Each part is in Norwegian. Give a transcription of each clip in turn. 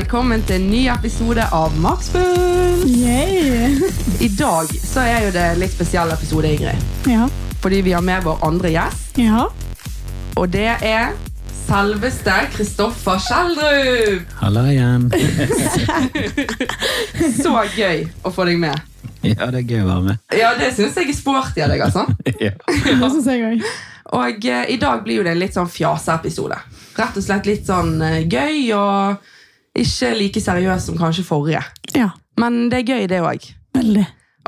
velkommen til en ny episode av Makspuls. Yay. I dag så er jo det en litt spesiell episode, Ingrid. Ja. Fordi vi har med vår andre gjest, ja. og det er selveste Kristoffer Schjelderup. Halla igjen. Så gøy å få deg med. Ja, det er gøy å være med. Ja, det syns jeg er sporty av deg, altså. Ja. Det syns jeg òg. Og eh, i dag blir jo det en litt sånn fjaseepisode. Rett og slett litt sånn eh, gøy og ikke like seriøs som kanskje forrige. Ja, Men det er gøy, det òg.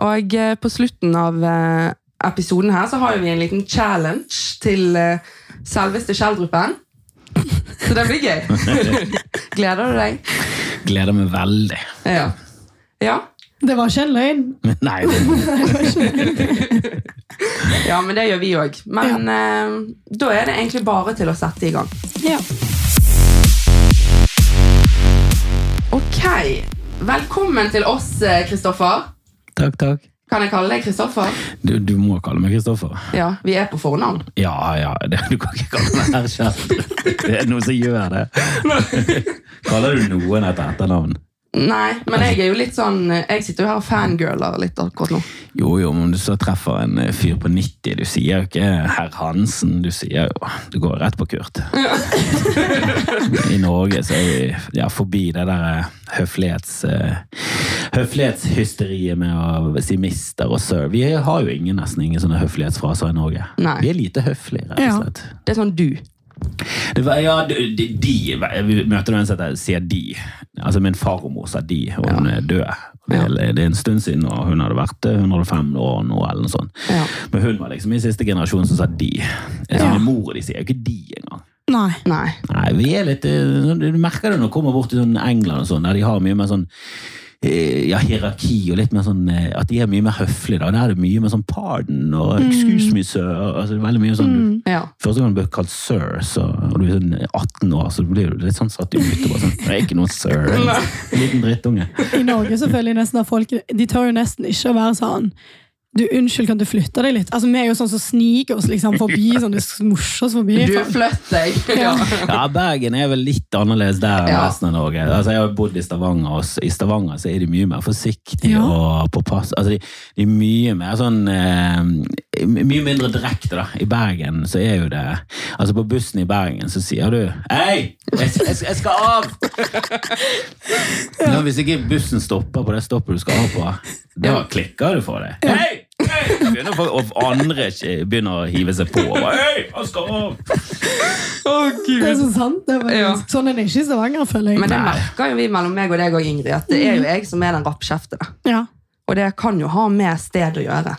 Og eh, på slutten av eh, episoden her så har vi en liten challenge til eh, selveste Skjeldrupen. Så det blir gøy. Gleder du deg? Gleder meg veldig. Ja. ja. Det var ikke en løgn. Nei, Ja, men det gjør vi òg. Men ja. da er det egentlig bare til å sette i gang. Ja. Ok, velkommen til oss, eh, Kristoffer. takk, takk. Kan jeg kalle deg Kristoffer? Du, du må kalle meg Kristoffer. Ja, vi er på fornavn. Ja, ja, det, du kan ikke kalle meg herr Kjell. Det er noen som gjør det. Kaller du noen etter etternavn? Nei, men jeg er jo litt sånn Jeg sitter jo her og fangirler litt akkurat nå. Jo, jo, men du så treffer en eh, fyr på 90, du sier jo ikke herr Hansen, du sier jo Du går rett på Kurt. I Norge så er vi ja, forbi det der eh, høflighets, eh, høflighetshysteriet med å si mister og sir. Vi har jo ingen, nesten ingen sånne høflighetsfraser i Norge. Nei. Vi er lite høflige, rett og slett. Ja. Det er sånn du. Det var, ja, de, de, Vi møter noen som sier de. Altså Min farmor sa de, og hun er død. Det er, det er en stund siden, og hun hadde vært eh, 105 år nå, eller noe sånt. Ja. Men hun var liksom i siste generasjon som sa de. Ja. Min mor og de sier jo ikke de engang. Nei. Nei. Nei, vi er litt eh, Du merker det når du kommer bort til sånn England og sånn, der de har mye mer sånn eh, ja, hierarki og litt mer sånn eh, At de er mye mer høflige. da. Der er det mye mer sånn pardon og excuse me, sir. Altså, det er veldig mye sånn Ja. Første gang du blir kalt sir, så, og du er sånn 18 år, så blir du litt sånn satt ut. og bare sånn, Det er ikke noe sir. En liten drittunge. I Norge så føler jeg nesten at folk De tør jo nesten ikke å være sånn Du, unnskyld, kan du flytte deg litt? Altså, Vi er jo sånn som sniker oss liksom forbi, sånn du smosjer oss forbi. Du flytt deg. Ja. Ja, Bergen er vel litt annerledes der enn Ja. resten av Norge. Altså, jeg har bodd i Stavanger, og i Stavanger så er de mye mer forsiktige Ja. og på pass. Altså, de, de er mye mer sånn eh, Mye mindre direkte, da. I Bergen så er jo det Altså, på bussen i Bergen så sier du Hei! Jeg, jeg, jeg skal av! Nå, hvis ikke bussen stopper på det stoppet du skal av på, da klikker du for det. Hei! Begynner for, og andre begynner å hive seg på. av! Å, Det er så sant. Det er. Ja. Sånn er det ikke i Stavanger, føler jeg. Men det merker jo vi mellom meg og deg og Ingrid, at det er jo jeg som er den rappkjeftede. ja. Og det kan jo ha med sted å gjøre.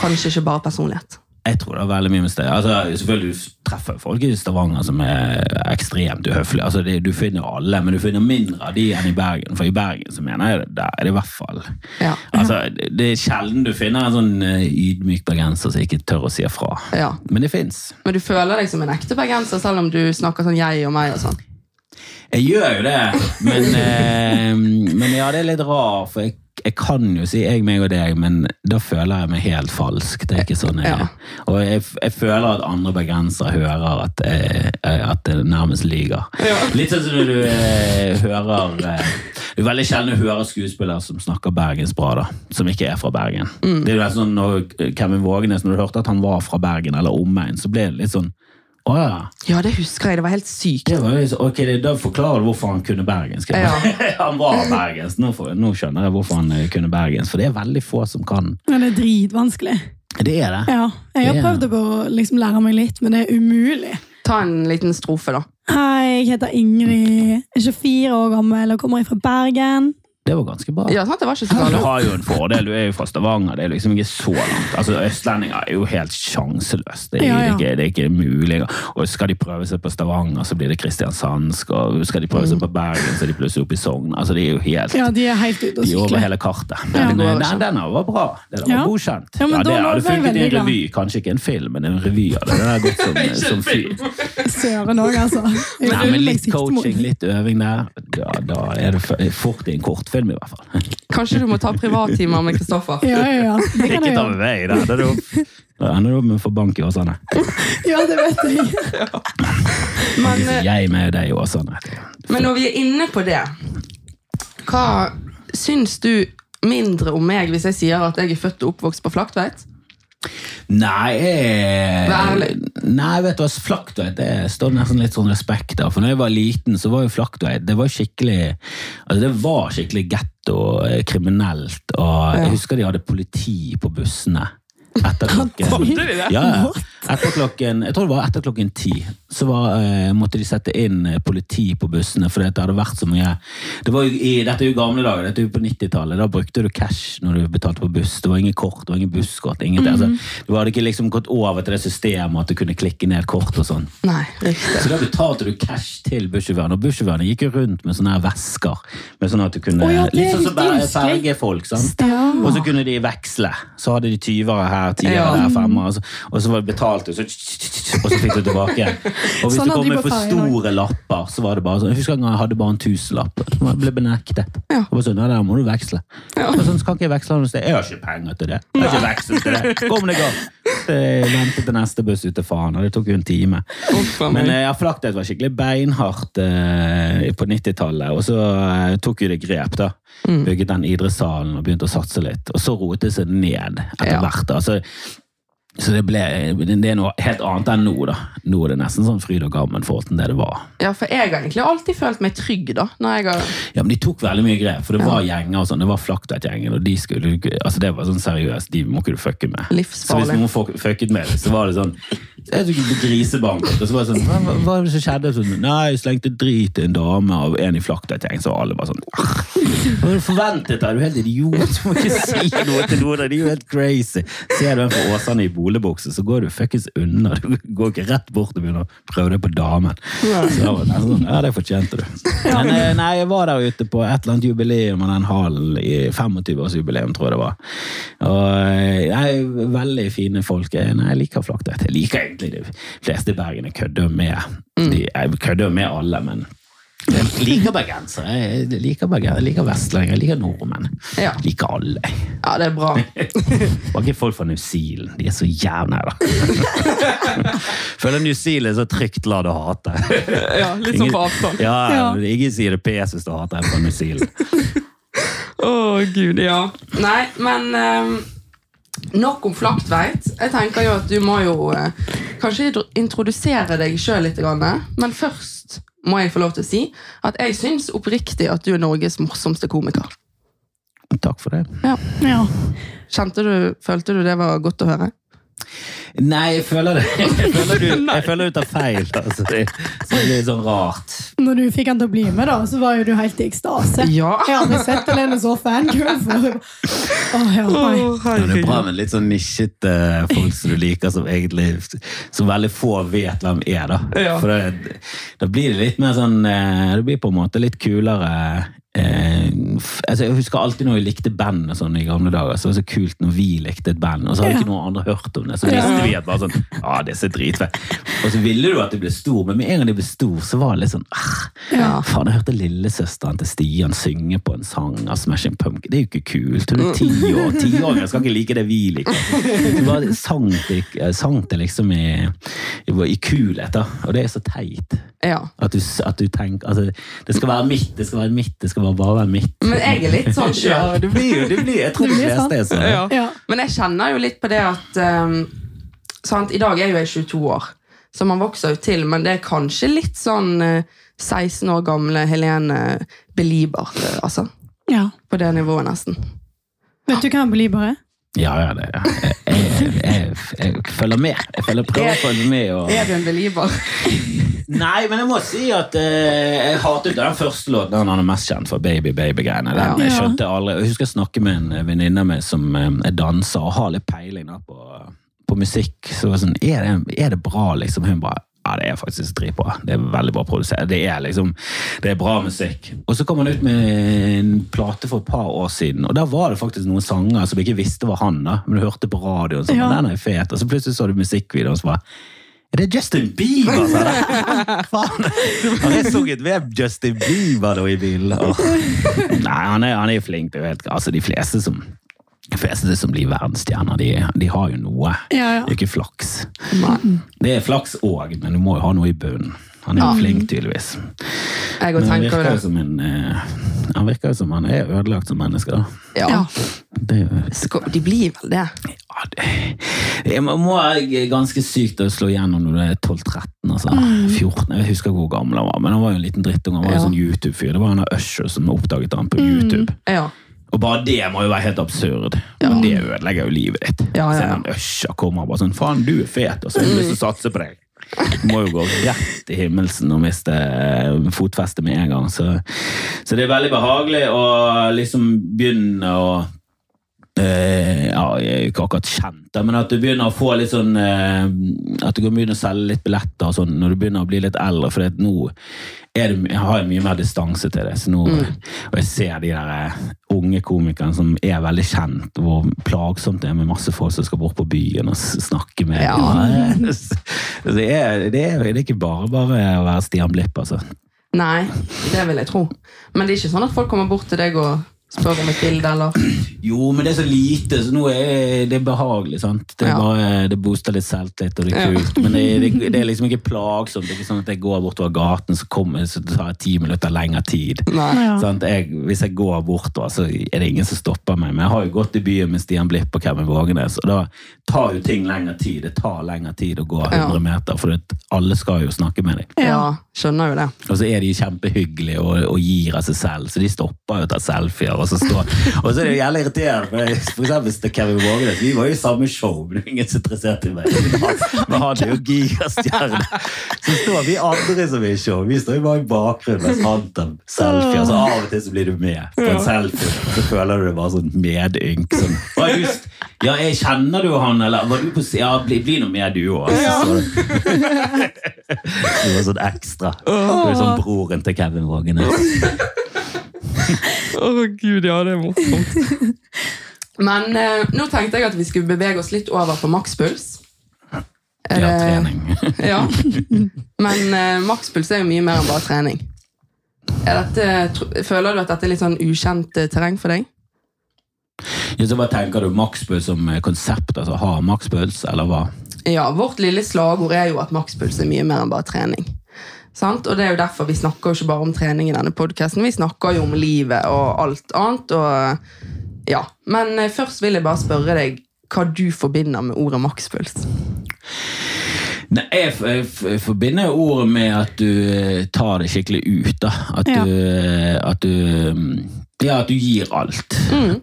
Kanskje ikke bare personlighet. Jeg tror det er veldig mye med sted. Altså, selvfølgelig Du treffer folk i Stavanger som er ekstremt uhøflige. Altså, det, du finner alle, men du finner mindre av de enn i Bergen. For i Bergen så mener jeg der er det i hvert fall Ja. altså, det, det er sjelden du finner en sånn eh, ydmyk bergenser som ikke tør å si ifra. ja. Men det fins. Men du føler deg som en ekte bergenser, selv om du snakker sånn jeg og meg og sånn. Jeg gjør jo det, men, eh, men ja, det er litt rar, for jeg, jeg kan jo si jeg, meg og deg, men da føler jeg meg helt falsk. Det er ikke sånn jeg Ja. Og jeg, jeg føler at andre bergensere hører at, jeg, at det nærmest lyver. Ja. Litt sånn som når du eh, hører eh, Det er veldig sjelden å hører skuespillere som snakker bergensbra, da, som ikke er fra Bergen. Det er jo sånn når Kevin Vågenes, når du hørte at han var fra Bergen eller omegn, så ble det litt sånn Å ja. Ja, det husker jeg. Det var helt sykt. Det var ok, Da forklarer du hvorfor han kunne bergensk. Ja. han var bergensk. Nå, for, nå skjønner jeg hvorfor han eh, kunne bergensk, for det er veldig få som kan. Men det er dritvanskelig. Det er det. Ja. Jeg har Ja. prøvd å liksom lære meg litt, men det er umulig. Ta en liten strofe, da. Hei, jeg heter Ingrid, jeg er 24 år gammel og kommer fra Bergen. Det var ganske bra. Ja, sant? Det var ikke så Du har jo en fordel, du er jo fra Stavanger. Det er liksom ikke så langt. Altså, Østlendinger er jo helt sjanseløse. Det, Ja, ja. det, er ikke- det er ikke mulig. Og skal de prøve seg på Stavanger, så blir det kristiansandsk. Og skal de prøve seg på Bergen, så er de plutselig oppe i Sogn. Altså, de er jo helt Ja, de er helt ute og de er over hele kartet. Men, ja. eh, den, den var bra. Den var godkjent. Ja, men det hadde funket i en revy. Kanskje ikke en film, men en revy av det. Den har gått som, som fyr. Søren òg, altså. Nei, men litt coaching, litt øving der. Ja, da er det fort i en kortfilm, i hvert fall. Kanskje du må ta privattimer med Kristoffer. Ja, ja, ja. Det kan Ikke ta med vei, da. Er det ender du opp med å få bank i Åsane. Ja, det vet jeg. Men, eh, jeg med deg i Åsane. men når vi er inne på det, hva syns du mindre om meg hvis jeg sier at jeg er født og oppvokst på Flaktveit? Nei, jeg, nei, vet du hva, Flaktveit det står nesten litt sånn respekt av. For når jeg var liten, så var jo Flaktveit det var skikkelig altså det var skikkelig getto, eh, kriminelt. Og jeg husker de hadde politi på bussene. Etter klokken? Ja, ja. etter klokken, jeg tror det var etter klokken ti. Så var, eh, måtte de sette inn eh, politi på bussene, for det hadde vært så mye det i, Dette er jo gamle dager, dette er jo på 90-tallet. Da brukte du cash når du betalte på buss. Det var ingen kort, det var ingen busskort. ingenting. -hmm. altså, du hadde ikke liksom gått over til det systemet at du kunne klikke ned kort og sånn. Så da betalte du cash til bussjåføren, og bussjåførene gikk jo rundt med sånne her vesker. Med sånn at du kunne, oh, ja, Litt sånn som så fergefolk. Og så kunne de veksle. Så hadde de tyvere her, tiere Ja. der, femmer. Og så, og så var det betalt, og så, og så fikk du tilbake. Og hvis Sånn du kom med for store lapper, så var det bare sånn. Jeg husker en gang jeg hadde bare en tusenlapp. Jeg ble benektet. Ja. Og bare sånn, ja, der må du veksle. Ja. Og sånn, så kan ikke jeg veksle noe sted. Jeg har ikke penger til det. Jeg har ikke veksel til det. Kom deg av! Jeg ventet til neste buss ut til faen, og det tok jo en time. Men jeg har ja, Flaktet var skikkelig beinhardt eh, på 90-tallet, og så eh, tok jo det grep. da. Mm. Bygget den idrettssalen og begynte å satse litt. Og så roet det seg ned etter Ja. hvert. da. Så, det, ble, det er noe helt annet enn nå. da. Nå er det nesten sånn fryd og gammen forhold til det det var. Ja, for jeg har egentlig alltid følt meg trygg, da. Har... Ja, men De tok veldig mye grep, for det var gjenger og sånn. Det var Flaktveit-gjengen, og de skulle, altså det var sånn seriøst, de må ikke du fucke med. Så hvis noen fucket med deg, så var det sånn jeg tok ikke grisebanket, og så var det sånn Hva, var det som skjedde? Sånn, Nei, jeg slengte drit til en dame av en i Flaktveit-gjengen, så alle bare sånn «Ah, Hva var det forventet deg? Er du helt idiot? Du må ikke si noe til noen, de er jo helt crazy. Ser du en fra Åsane i bolebukse, så går du fuckings unna. Du går ikke rett bort og begynner å prøve det på damen. Så da var det sånn, ja, det fortjente du. Men eh, nei, jeg var der ute på et eller annet jubileum av den hallen i 25-årsjubileum, tror jeg det var. Og eh, nei, veldig fine folk. Nei, jeg liker Flaktveit. Jeg liker egentlig de fleste i Bergen. Jeg kødder med, de, jeg kødder med alle, men jeg liker bergensere. Jeg liker bergensere, jeg liker vestlendinger, jeg liker nordmenn. Ja. Jeg liker alle. Ja, det er bra. Var ikke folk fra New Zealand. De er så jævla da. Føler New Zealand er så trygt land å hate. Ja, litt sånn på avstand. Ja, Ja. Ingen sier det PS å hate hater en fra New Zealand. Å, gud, ja. Nei, men um nok om Flaktveit. Jeg tenker jo at du må jo eh, kanskje introdusere deg sjøl litt. Grann, men først må jeg få lov til å si at jeg syns oppriktig at du er Norges morsomste komiker. Takk for det. Ja. Kjente du, Følte du det var godt å høre? Nei, jeg føler det. Jeg føler du, jeg føler du tar feil. Altså. Det, så det er litt sånn rart. Når du fikk han til å bli med, da, så var jo du helt i ekstase. Ja. Jeg har aldri sett Helene så fangirl før. Oh, ja, nei. Det er bra med litt sånn nisjete folk som du liker, som egentlig som veldig få vet hvem er. Da Ja. For det, Da blir det litt mer sånn uh, Det blir på en måte litt kulere. Eh, altså jeg husker alltid når vi likte band og sånn i gamle dager, så var det så kult når vi likte et band, og så hadde Ja. ikke noen andre hørt om det. Så visste vi at bare sånn Ja, det er dritfett. Og så ville du at det ble stor, men med en gang det ble stor, så var det litt sånn ah, Ja. Faen, jeg hørte lillesøsteren til Stian synge på en sang av Smashing Pumpkin. Det er jo ikke kult. Hun er ti år. Tiåringer skal ikke like det vi liker. Det var sang sang til liksom i, i, i kulhet, da. Og det er så teit. Ja. At du, at du tenker altså, Det skal være mitt, det skal være mitt, det skal bare, bare være mitt. Men jeg er litt sånn sjøl. Ja, det blir jo det blir, Jeg tror Det de blir fleste er sånn. Ja. Ja. Men jeg kjenner jo litt på det at um, sant? I dag er jo jeg 22 år, så man vokser jo til, men det er kanskje litt sånn uh, 16 år gamle Helene Belieber, eh, altså. ja. På det nivået, nesten. Vet du hva en belieber er? Ja, ja, det jeg, jeg, jeg, jeg følger med. Jeg følger, prøver å følge med. Og... Er du en Belieber? Nei, men jeg må si at eh, jeg hatet den første låten. Den han er mest kjent for, Baby Baby-greiene. Ja. jeg skjønte aldri. Jeg husker jeg snakket med en venninne av meg som eh, er danser og har litt peiling da, på, på musikk. Så var sånn, er det, er det bra, liksom? Hun bare ja, det er faktisk dritbra. Det er veldig bra produsert. Det er liksom, det er bra musikk. Og så kom han ut med en plate for et par år siden, og der var det faktisk noen sanger som jeg ikke visste var han, da. Men du hørte på radioen, sånn, Ja. den er fet. Og så plutselig så du musikkvideoen, og så bare er det Justin Bieber? sa jeg. Faen! Jeg sunget ved Justin Bieber da i bilen? Nei, han er, han er flink. Det er jo helt, altså, de fleste som, de fleste som blir verdensstjerner, de, de har jo noe. Ja, ja. Det er ikke flaks. Man. Det er flaks òg, men du må jo ha noe i bunnen. Han er jo Ja. flink, tydeligvis. Jeg Men han virker jo som en eh, Han virker jo som han er ødelagt som menneske. da. Ja. Det De blir vel det. ja, det, jeg må må være ganske sykt å slå igjennom når du er 12-13. altså. 14, Jeg husker hvor gammel han var, men han var jo en liten drittunge. Han var jo Ja. sånn YouTube-fyr. Det var han av Usher som oppdaget han på YouTube. Ja. Og bare det må jo være helt absurd. Og det ødelegger jo livet ditt. Ja, ja, ja. Så en kommer bare sånn Faen, du er fet, og så har jeg lyst til å satse på deg. Du må jo gå rett i himmelsen og miste eh, fotfestet med en gang. Så, så det er veldig behagelig å liksom begynne å eh, ja, jeg er jo ikke akkurat kjent, men at du begynner å få litt sånn eh, At du kan begynne å selge litt billetter sånn når du begynner å bli litt eldre. For nå det, jeg har jeg mye mer distanse til det. Så nå, Og jeg ser de der eh, unge komikerne som er veldig kjent, hvor plagsomt det er med masse folk som skal bort på byen og snakke med Ja. Det er, det, er, det er ikke bare bare å være Stian Blipp, altså. Nei, det vil jeg tro. Men det er ikke sånn at folk kommer bort til deg og spør om et bilde, eller Jo, men det er så lite, så nå er det behagelig. sant? Det, er Ja. bare, det booster litt selvtillit, og det er Ja. kult. Men det, det, det er liksom ikke plagsomt. Det er ikke sånn at jeg går bortover gaten, så, kommer, så tar jeg ti minutter lengre tid. Nei. Sant? Jeg, hvis jeg går bortover, så er det ingen som stopper meg. Men jeg har jo gått i byen med Stian Blipp og Kevin Vågenes, og da tar jo ting lengre tid. Det tar lengre tid å gå 100 meter, for det, alle skal jo snakke med deg. Ja, skjønner jo det. Og så er de kjempehyggelige og, og gir av seg selv, så de stopper jo å ta selfier. Og så, står, og så er det jo jævlig irriterende, for, eksempel til Kevin Vågenes, vi var jo i samme show, men er ingen som er i meg. Han er jo gigastjerne. Så står vi andre som er i show, vi står jo bare i bakgrunnen mens han tar selfier. Så av og til så blir du med på en selfie, og så føler du det bare sånn medynk. Sånn, «Å, just, ja, jeg kjenner du han, eller var du på Ja, bli, bli noe med du òg. Det var sånn ekstra. Du er sånn broren til Kevin Vågenes. Å gud, ja, det er morsomt. Men eh, nå tenkte jeg at vi skulle bevege oss litt over på makspuls. Ja, trening. Ja. Men eh, makspuls er jo mye mer enn bare trening. Er dette, tro- føler du at dette er litt sånn ukjent eh, terreng for deg? Ja, så hva tenker du makspuls som eh, konsept? Altså ha makspuls, eller hva? Ja, Vårt lille slagord er jo at makspuls er mye mer enn bare trening. Sant? Og det er jo derfor Vi snakker jo ikke bare om trening i denne podkasten, vi snakker jo om livet og alt annet. Og, ja. Men eh, først vil jeg bare spørre deg hva du forbinder med ordet makspuls. Nei, jeg, jeg, forbinder ordet med at du eh, tar det skikkelig ut. da. At Ja. du, eh, at du mm, Ja, at du gir alt.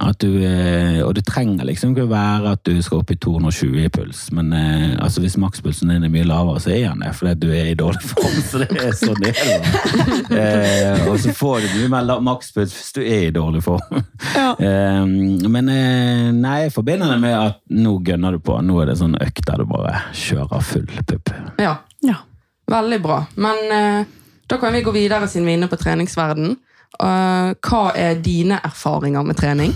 At du, eh, og det trenger liksom ikke være at du skal opp i 220 i puls, men eh, altså hvis makspulsen din er mye lavere, så er den det, fordi du er i dårlig form. Så det er sånn det er. da. Eh, og så får du mye mer makspuls hvis du er i dårlig form. Ja. Eh, men eh, nei, jeg forbinder det med at nå gønner du på. Nå er det sånn økt der du bare kjører full pupp. Ja, Ja. Veldig bra. Men eh, da kan vi gå videre siden vi er inne på treningsverden. Eh, hva er dine erfaringer med trening?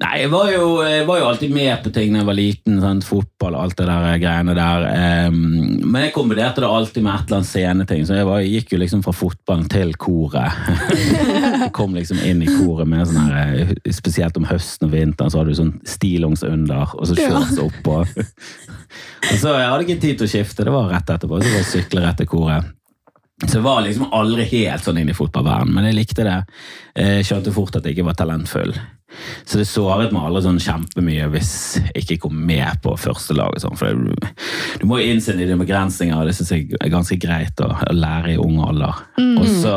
Nei, jeg var, jo, jeg var jo alltid med på ting da jeg var liten. Sant? Fotball og alt det der greiene der. Men jeg kombinerte det alltid med et eller annet sceneting. Så jeg, var, jeg gikk jo liksom fra fotballen til koret. jeg kom liksom inn i koret med sånn her eh, Spesielt om høsten og vinteren så hadde du sånn stillongs under, og så shorts oppå. og så jeg hadde ikke tid til å skifte, det var rett etterpå. Så var jeg sykle rett til koret. Så jeg var liksom aldri helt sånn inne i fotballverdenen, men jeg likte det. Jeg skjønte fort at jeg ikke var talentfull. Så det såret meg aldri sånn kjempemye hvis jeg ikke kom med på første lag. Sånn, for det, du må jo innse dine begrensninger, og det synes jeg er ganske greit å, å lære i ung alder. Og så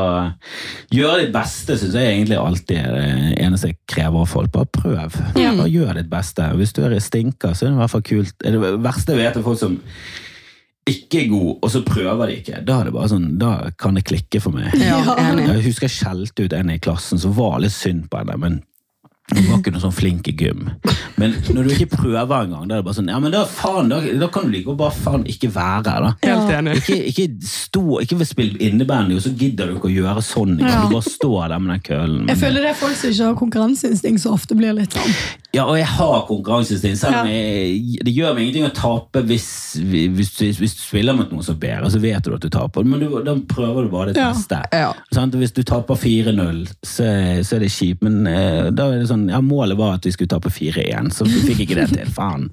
gjøre ditt beste syns jeg egentlig alltid er det eneste jeg krever av folk. Bare prøv. Bare gjør ditt beste. Hvis du er stinker, så er det i hvert fall kult. Det verste jeg vet er folk som ikke er god, og så prøver de ikke. Da, er det bare sånn, da kan det klikke for meg. Ja. Jeg husker jeg skjelte ut en i klassen som var litt synd på henne, men hun var ikke noe sånn flink i gym. Men når du ikke prøver engang, da er det bare sånn Ja, men da faen, da, da kan du like godt bare faen ikke være her, da. Helt enig. Ikke, ikke stå, ikke spille innebandy, og så gidder du ikke å gjøre sånn. Ja. Du bare står der med den kølen. Jeg føler det er folk som ikke har konkurranseinstinkt, så ofte blir litt sånn. Ja, og jeg har konkurranseinstinkt. Selv om Ja. jeg, det gjør meg ingenting å tape hvis, hvis, hvis, hvis du spiller mot noen som bedre, så vet du at du taper. Men du, da prøver du bare det Ja. beste. Ja. Sant? Hvis du taper 4-0, så, så er det kjipt. Men eh, da er det sånn, ja, målet var at vi skulle tape 4-1, så vi fikk ikke det til. Faen.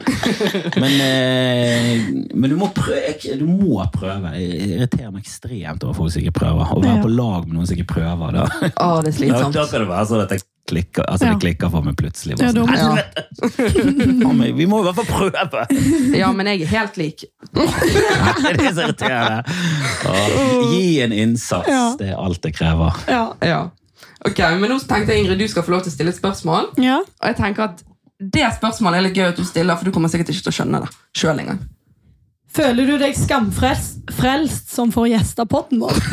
Men, eh, men du, må prøve, du må prøve. Jeg irriterer meg ekstremt over folk som ikke prøver. Å være Ja. på lag med noen som ikke prøver. Da, Å, det er da, slitsomt. da kan det være sånn at jeg klikker, altså Ja. det klikker for meg plutselig. Ja, sånn, «Helvete! Vi må i hvert fall prøve! Ja, men jeg er helt lik. det er så irriterende. Gi en innsats. Ja. Det er alt det krever. Ja. Ja. Ok, men Nå tenkte jeg Ingrid, du skal få lov til å stille et spørsmål. ja. Og jeg tenker at Det spørsmålet er litt gøy at du stiller, for du kommer sikkert ikke til å skjønne det sjøl engang. Føler du deg skamfrelst frelst som får gjeste podden vår?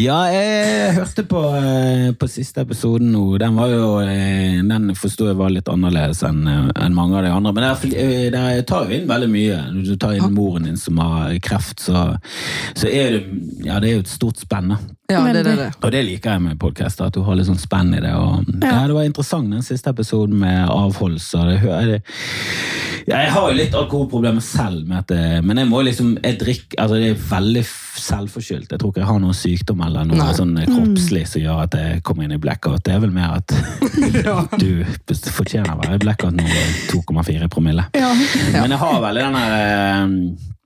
Ja, jeg hørte på, eh, på siste episoden nå. Den var jo, eh, den forsto jeg var litt annerledes enn en mange av de andre. Men der, eh, der tar jo inn veldig mye. Når du tar inn moren din som har kreft, så, så er det, ja, det er jo et stort spenn. Ja, det, det, det. Og det liker jeg med podkaster, at du har litt sånn spenn i det. Og, ja. Det var interessant den siste episoden med avholdelser. Jeg har jo litt alkoholproblemer selv, med at det, men jeg må liksom jeg drikker, altså Det er veldig selvforskyldt. Jeg tror ikke jeg har noen sykdom eller noe Nei. sånn kroppslig som gjør at jeg kommer inn i blackout. Det er vel mer at du fortjener å være i blackout nå er 2,4 promille. Ja. Men jeg har veldig den der eh,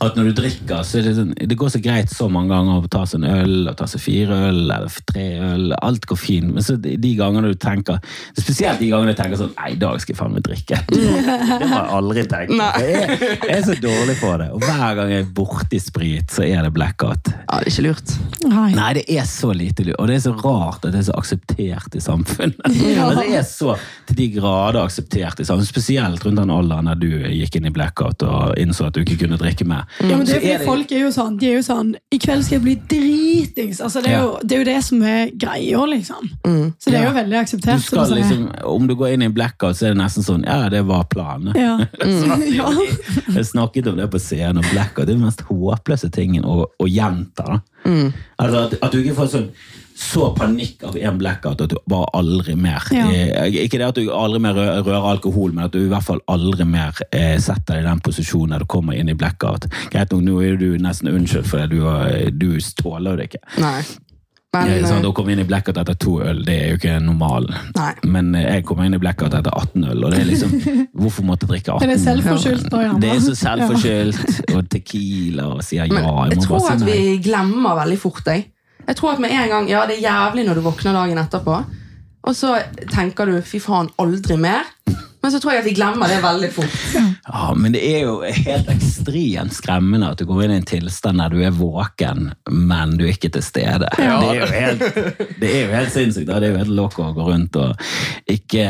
at når du drikker, så er det sånn Det går så greit så mange ganger å ta seg en øl, og ta seg fire øl, eller tre øl. Alt går fint. Men så de gangene du tenker Spesielt de gangene du tenker sånn Nei, i dag skal jeg faen meg drikke. Det har jeg aldri tenkt. Jeg, jeg er så dårlig på det. Og hver gang jeg er borti sprit, så er det blackout. Ja, det er ikke lurt. Nei. Nei, det er så lite lurt. Og det er så rart at det er så akseptert i samfunnet. Ja. det er så til de grader akseptert i samfunnet. Spesielt rundt den alderen der du gikk inn i blackout og innså at du ikke kunne drikke mer. Ja, men det er fordi folk er jo sånn De er jo sånn I kveld skal jeg bli dritings. Altså, det, er jo, det er jo det som er greia, liksom. Så det er jo Ja. veldig Du akseptert. skal sånn, liksom, om du går inn i en blackout, så er det nesten sånn Ja, det var planen. Ja. Mm. Jeg snakket om det på scenen, og blackout det er den mest håpløse tingen å, å gjenta. Mm. Altså at, at du ikke får sånn så panikk av en blackout at du bare aldri mer Ja. eh, Ikke det at du aldri mer rører alkohol, men at du i hvert fall aldri mer eh, setter deg i den posisjonen der du kommer inn i blackout. Greit nå er du nesten unnskyldt for det, du, du tåler det ikke. Nei. Men Eh, sånn, eh, å komme inn i blackout etter to øl, det er jo ikke normalen. Men eh, jeg kommer inn i blackout etter 18 øl, og det er liksom Hvorfor måtte jeg drikke 18? Er det selvforskyldt da, gjerne? Det er så selvforskyldt, og tequila, og sier ja. Men jeg jeg tror at vi glemmer veldig fort deg. Jeg tror at med en gang, ja det er jævlig når du våkner dagen etterpå, og så tenker du fy faen, aldri mer. Men så tror jeg at de glemmer det veldig fort. Ja, men det er jo helt ekstremt skremmende at du går inn i en tilstand der du er våken, men du er ikke til stede. Det, er jo helt, det er jo helt sinnssykt. da. Det er jo helt lokk å gå rundt og ikke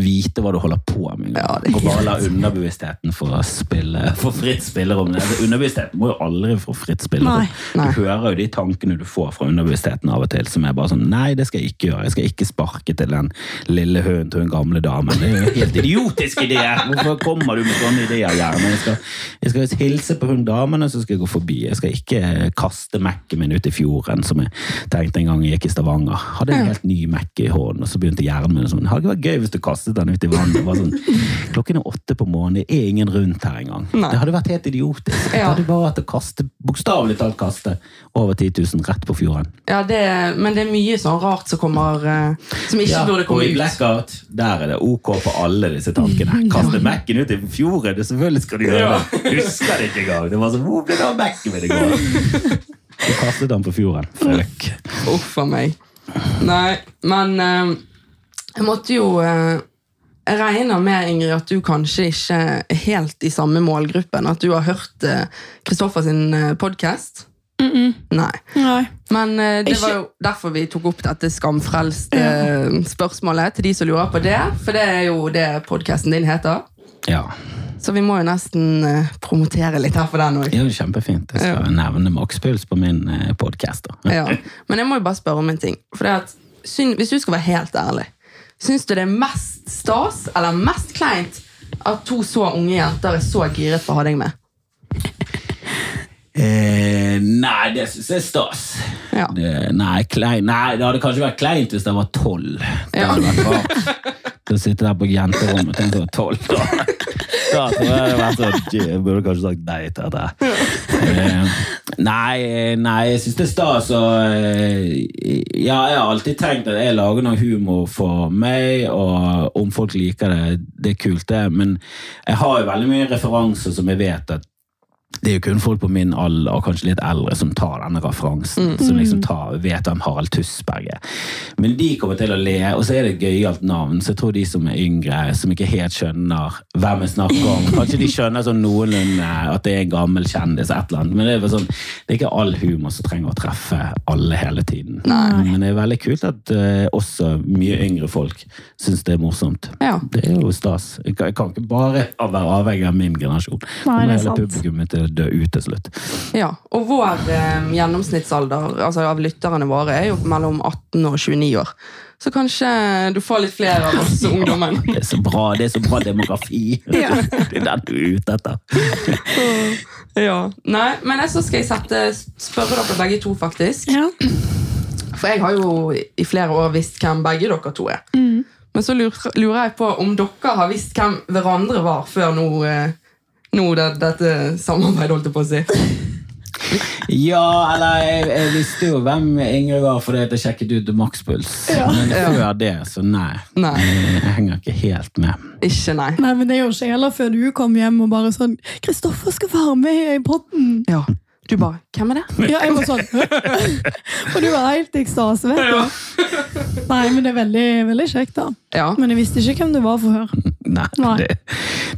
vite hva du holder på med. Ja, og bare la underbevisstheten få spille, for fritt spillerom. Altså, underbevisstheten må jo aldri få fritt spillerom. Nei. Nei. Du hører jo de tankene du får fra underbevisstheten av og til, som er bare sånn Nei, det skal jeg ikke gjøre. Jeg skal ikke sparke til den lille hunden til den gamle damen. Det er jo helt idiotisk idé! Hvorfor kommer du med sånne ideer, Gjerne? Jeg skal, jeg skal hilse på hun damen, og så skal jeg gå forbi. Jeg skal ikke kaste Mac-en min ut i fjorden, som jeg tenkte en gang jeg gikk i Stavanger. Hadde en helt ny Mac i hånden, og så begynte hjernen min sånn Det hadde ikke vært gøy hvis du kastet den ut i vannet. Det var sånn, Klokken er åtte på morgenen, det er ingen rundt her engang. Nei. Det hadde vært helt idiotisk. Det hadde bare vært å kaste, bokstavelig talt kaste, over 10 000 rett på fjorden. Ja, det, Men det er mye sånn rart som kommer eh, Som ikke Ja, burde og komme i ut. blackout, der er det ok på alle disse tankene. Kaste Mac-en ut i fjorden, det selvfølgelig skal du gjøre det. Husker det ikke engang. Det var sånn, hvor ble det av Mac-en min i går? Du kastet den på fjorden. Fuck. Uff a meg. Nei, men eh, jeg måtte jo eh, Jeg regner med, Ingrid, at du kanskje ikke er helt i samme målgruppen. At du har hørt Kristoffers Kristoffer sin -mm. Nei. Nei. Men uh, det Ikke- var jo derfor vi tok opp dette skamfrelst-spørsmålet til de som lurer på det. For det er jo det podkasten din heter. Ja, Så vi må jo nesten uh, promotere litt her for den òg. det kjempefint. Jeg skal nevne makspuls på min uh, podcast. Ja. Men jeg må jo bare spørre om en ting. For det at, syn- Hvis du skal være helt ærlig, syns du det er mest stas eller mest kleint at to så unge jenter er så giret på å ha deg med? Eh, nei, det syns jeg er stas. Ja. Det, nei, klein, nei, det hadde kanskje vært kleint hvis jeg var tolv. Det Ja. hadde vært rart. Å sitte der på jenterommet til en tolv. Da. da tror jeg det vært sånn Jeg burde kanskje sagt nei til dette. Eh, nei, nei, jeg syns det er stas. Og eh, ja, jeg har alltid tenkt at jeg lager noe humor for meg, og om folk liker det, det er kult, det. Men jeg har jo veldig mye referanser som jeg vet at det er jo kun folk på min alder og kanskje litt eldre som tar denne referansen. Som liksom tar, vet hvem Harald Tusberg er. Men de kommer til å le, og så er det et gøyalt navn. Så jeg tror de som er yngre, som ikke helt skjønner hvem jeg snakker om Kanskje de skjønner sånn noenlunde at det er en gammel kjendis, et eller annet. Men det er, sånn, det er ikke all humor som trenger å treffe alle hele tiden. Men det er veldig kult at uh, også mye yngre folk syns det er morsomt. Ja. Det er jo stas. Jeg kan, jeg kan ikke bare være avhengig av min generasjon. Nei, det er sant. publikummet til dø ut til slutt. Ja, og vår eh, gjennomsnittsalder altså av lytterne våre er jo mellom 18 og 29 år. Så kanskje du får litt flere av oss ungdommen. Det er så bra, det er så bra demografi. Det er den du er ute etter. Ja. Nei, men jeg så skal jeg sette, spørre dere begge to, faktisk. Ja. For jeg har jo i flere år visst hvem begge dere to er. Men så lurer jeg på om dere har visst hvem hverandre var før nå, eh, nå det, dette samarbeidet, holdt jeg på å si. Ja, eller jeg, jeg visste jo hvem Ingrid var fordi jeg sjekket ut makspuls. Ja. Men Ja. før det, så nei. Nei. Jeg henger ikke helt med. Ikke nei. Nei, men det er jo sjeler før du kom hjem og bare sånn 'Kristoffer skal være med i potten'. Ja. Du bare Hvem er det? Ja, jeg var sånn? Og du var helt i ekstase, vet du. Nei, men det er veldig, veldig kjekt, da. Ja. Men jeg visste ikke hvem du var før. Nei, Nei. Det,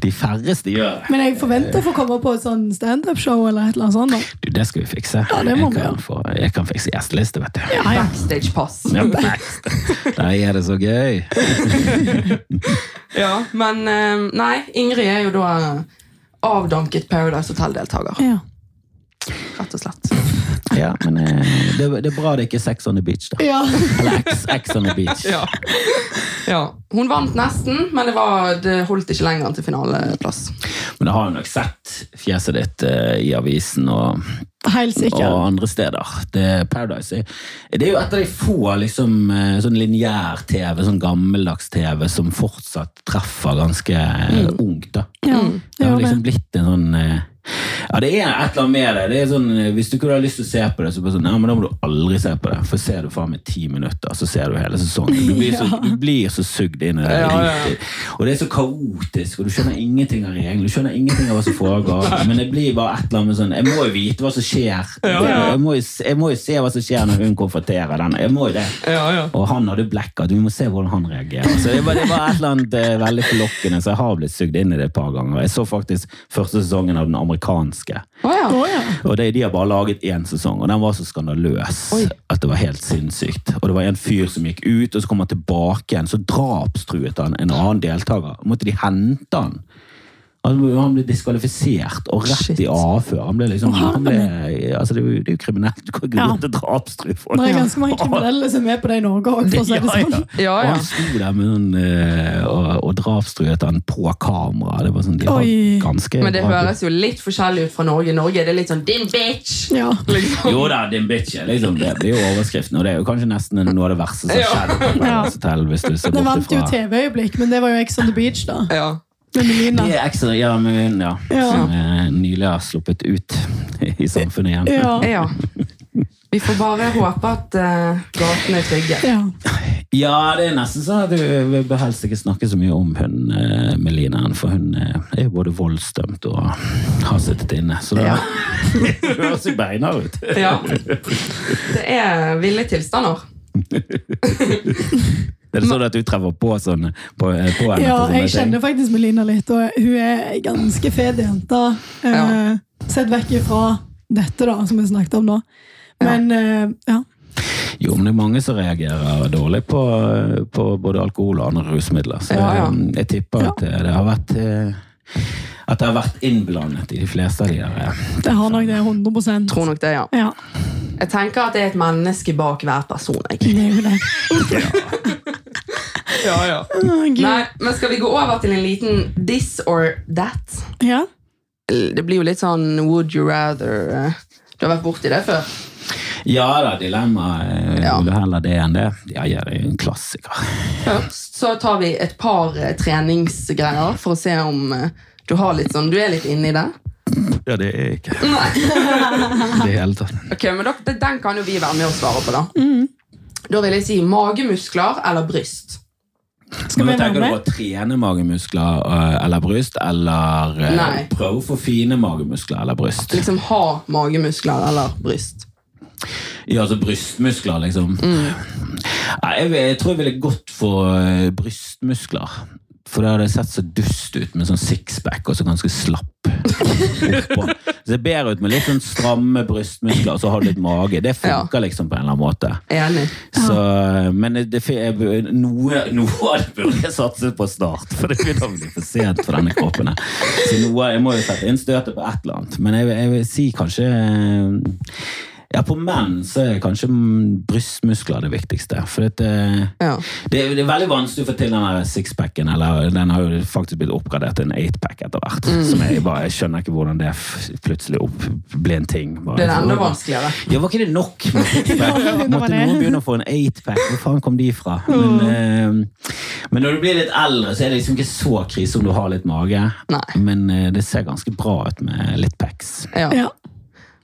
De færreste gjør det. Men jeg forventer å få komme på et sånn standup-show eller et eller annet sånt. da. Du, det skal vi fikse. Ja, det må jeg, vi kan gjøre. få, jeg kan fikse gjesteliste, vet du. Ja, ja. Backstage-pass. Ja, backstage. Der er det så gøy. Ja, men eh, nei, Ingrid er jo da avdanket Paradise Hotel-deltaker. ja. Rett og slett. Ja, men eh, det, det er bra det ikke er Sex on the Beach, da. ja. Eller X, X on the Beach. Ja. ja. Hun vant nesten, men det, var, det holdt ikke lenger til finaleplass. Men da har hun nok sett fjeset ditt eh, i avisen og, og andre steder. Det, er Paradise det er jo et av de få liksom, eh, sånn lineær-TV, sånn gammeldags TV, som fortsatt treffer ganske mm. ungt. da. Ja, Det det har liksom det. blitt en sånn Ja, det er et eller annet med det. det er sånn, eh, hvis du ikke har lyst til å se på det, så sånn, ja, men da må du aldri se på det. For ser du faen meg ti minutter, så ser du hele sesongen. Du blir så, du blir så sugd inn i det. Ja, ja. Og det er så kaotisk, og du skjønner ingenting av reglene. Du skjønner ingenting av hva som foregår. Men det blir bare et eller annet med sånn Jeg må jo vite hva som skjer. Jeg, må jeg må jo se hva som skjer når hun konfronterer den. Jeg må jo det. Ja, ja. Og han hadde blackout. Vi må se hvordan han reagerer. Så det var, det var et eller annet eh, veldig forlokkende, så jeg har blitt sugd inn i det et par ganger. Jeg så faktisk første sesongen av den amerikanske. Å ja. Oh, ja. Og det, De har bare laget én sesong, og den var så skandaløs Oi. at det var helt sinnssykt. Og det var en fyr som gikk ut, og så kom han tilbake igjen. Så drapstruet han en annen deltaker. Måtte de hente han? Han han ble diskvalifisert og rett Shit. i avhør. Han ble liksom, han ble, altså det, er jo, det er jo kriminelt. Du kan ikke Ja. gå til drapstrue folk. Det er ganske mange kriminelle som er på det i Norge òg, for å si det sånn. Ja, Og ja. han sto der med sånn, eh, og, og drapstruet han på kamera. Det var sånn, de var ganske Men det bra- høres jo litt forskjellig ut fra Norge. Norge Norge er det litt sånn 'din bitch'. Ja. Liksom. Jo da, din bitch. Liksom, det blir jo overskriften, og det er jo kanskje nesten noe av det verste som har Ja. Hotel, hvis du ser Det vant jo TV-øyeblikk, men det var jo Ex on the Beach, da. Ja. Med Melina. Det er ekstra, ja, men, ja, Ja. som eh, nylig har sluppet ut i samfunnet igjen. Ja. ja. Vi får bare håpe at uh, gatene er trygge. ja. Ja, det er nesten sånn at du vil helst ikke snakke så mye om hun eh, Melina, for hun eh, er jo både voldsdømt og har sittet inne. Så det høres jo beina ut. Ja. Det er ville tilstander. Er det sånn at du treffer på sånn på, eh, på henne? ja, på jeg ting? kjenner faktisk Melina litt, og hun er ganske fet jente. Eh, Ja. Sett vekk ifra dette, da, som vi snakket om nå. Men eh, ja. Jo, men det er mange som reagerer dårlig på, på både alkohol og andre rusmidler. Så Ja, ja. eh, jeg tipper Ja. at det har vært eh, at det har vært innblandet i de fleste av de der. eh, Det har nok det 100 Tror nok det, ja. Ja, Jeg tenker at det er et menneske bak hver person. Jeg. det er jo det. Ja, ja. ja. Oh, Nei, men skal vi gå over til en liten this or that? Ja. Det blir jo litt sånn would you rather eh, Du har vært borti det før? Ja da, dilemma. eh, Ja. Vil du heller det enn det? Ja, ja, det er jo en klassiker. Først så tar vi et par eh, treningsgreier for å se om du har litt sånn, du er litt inne i det. Ja, det er ikke Nei. det hele tatt. Ok, men da, Den kan jo vi være med og svare på, da. Da vil jeg si magemuskler eller bryst. Skal vi tenker du på å trene magemuskler eh, eller bryst, eller eh, Nei. prøve å få fine magemuskler eller bryst? Liksom ha magemuskler eller bryst. Ja, altså brystmuskler, liksom. Mm. jeg, jeg tror jeg ville gått for eh, brystmuskler. For det hadde sett så dust ut med sånn sixpack og så ganske slapp. oppå. Det ser bedre ut med litt sånn stramme brystmuskler og så har du litt mage. Det funker liksom på en eller annen måte. Enig. Så, men det, noe, noe av det burde jeg satset på snart, for det begynner å bli for sent for denne kroppen. Så noe, jeg må jo sette inn støtet på et eller annet. Men jeg, jeg vil si kanskje ja, På menn så er kanskje brystmuskler det viktigste. For det, Ja. det, det er veldig vanskelig å få til den sixpacken. Eller den har jo faktisk blitt oppgradert til en eightpack etter hvert. Som jeg bare jeg skjønner ikke hvordan det plutselig opp, ble en ting. Bare, Det er enda vanskeligere. ja, Var ikke det nok med sixpack? Måtte noen begynne å få en eightpack? Hvor faen kom de fra? Men, eh, men når du blir litt eldre, så er det liksom ikke så krise om du har litt mage. Nei. Men eh, det ser ganske bra ut med litt packs. Ja. Ja.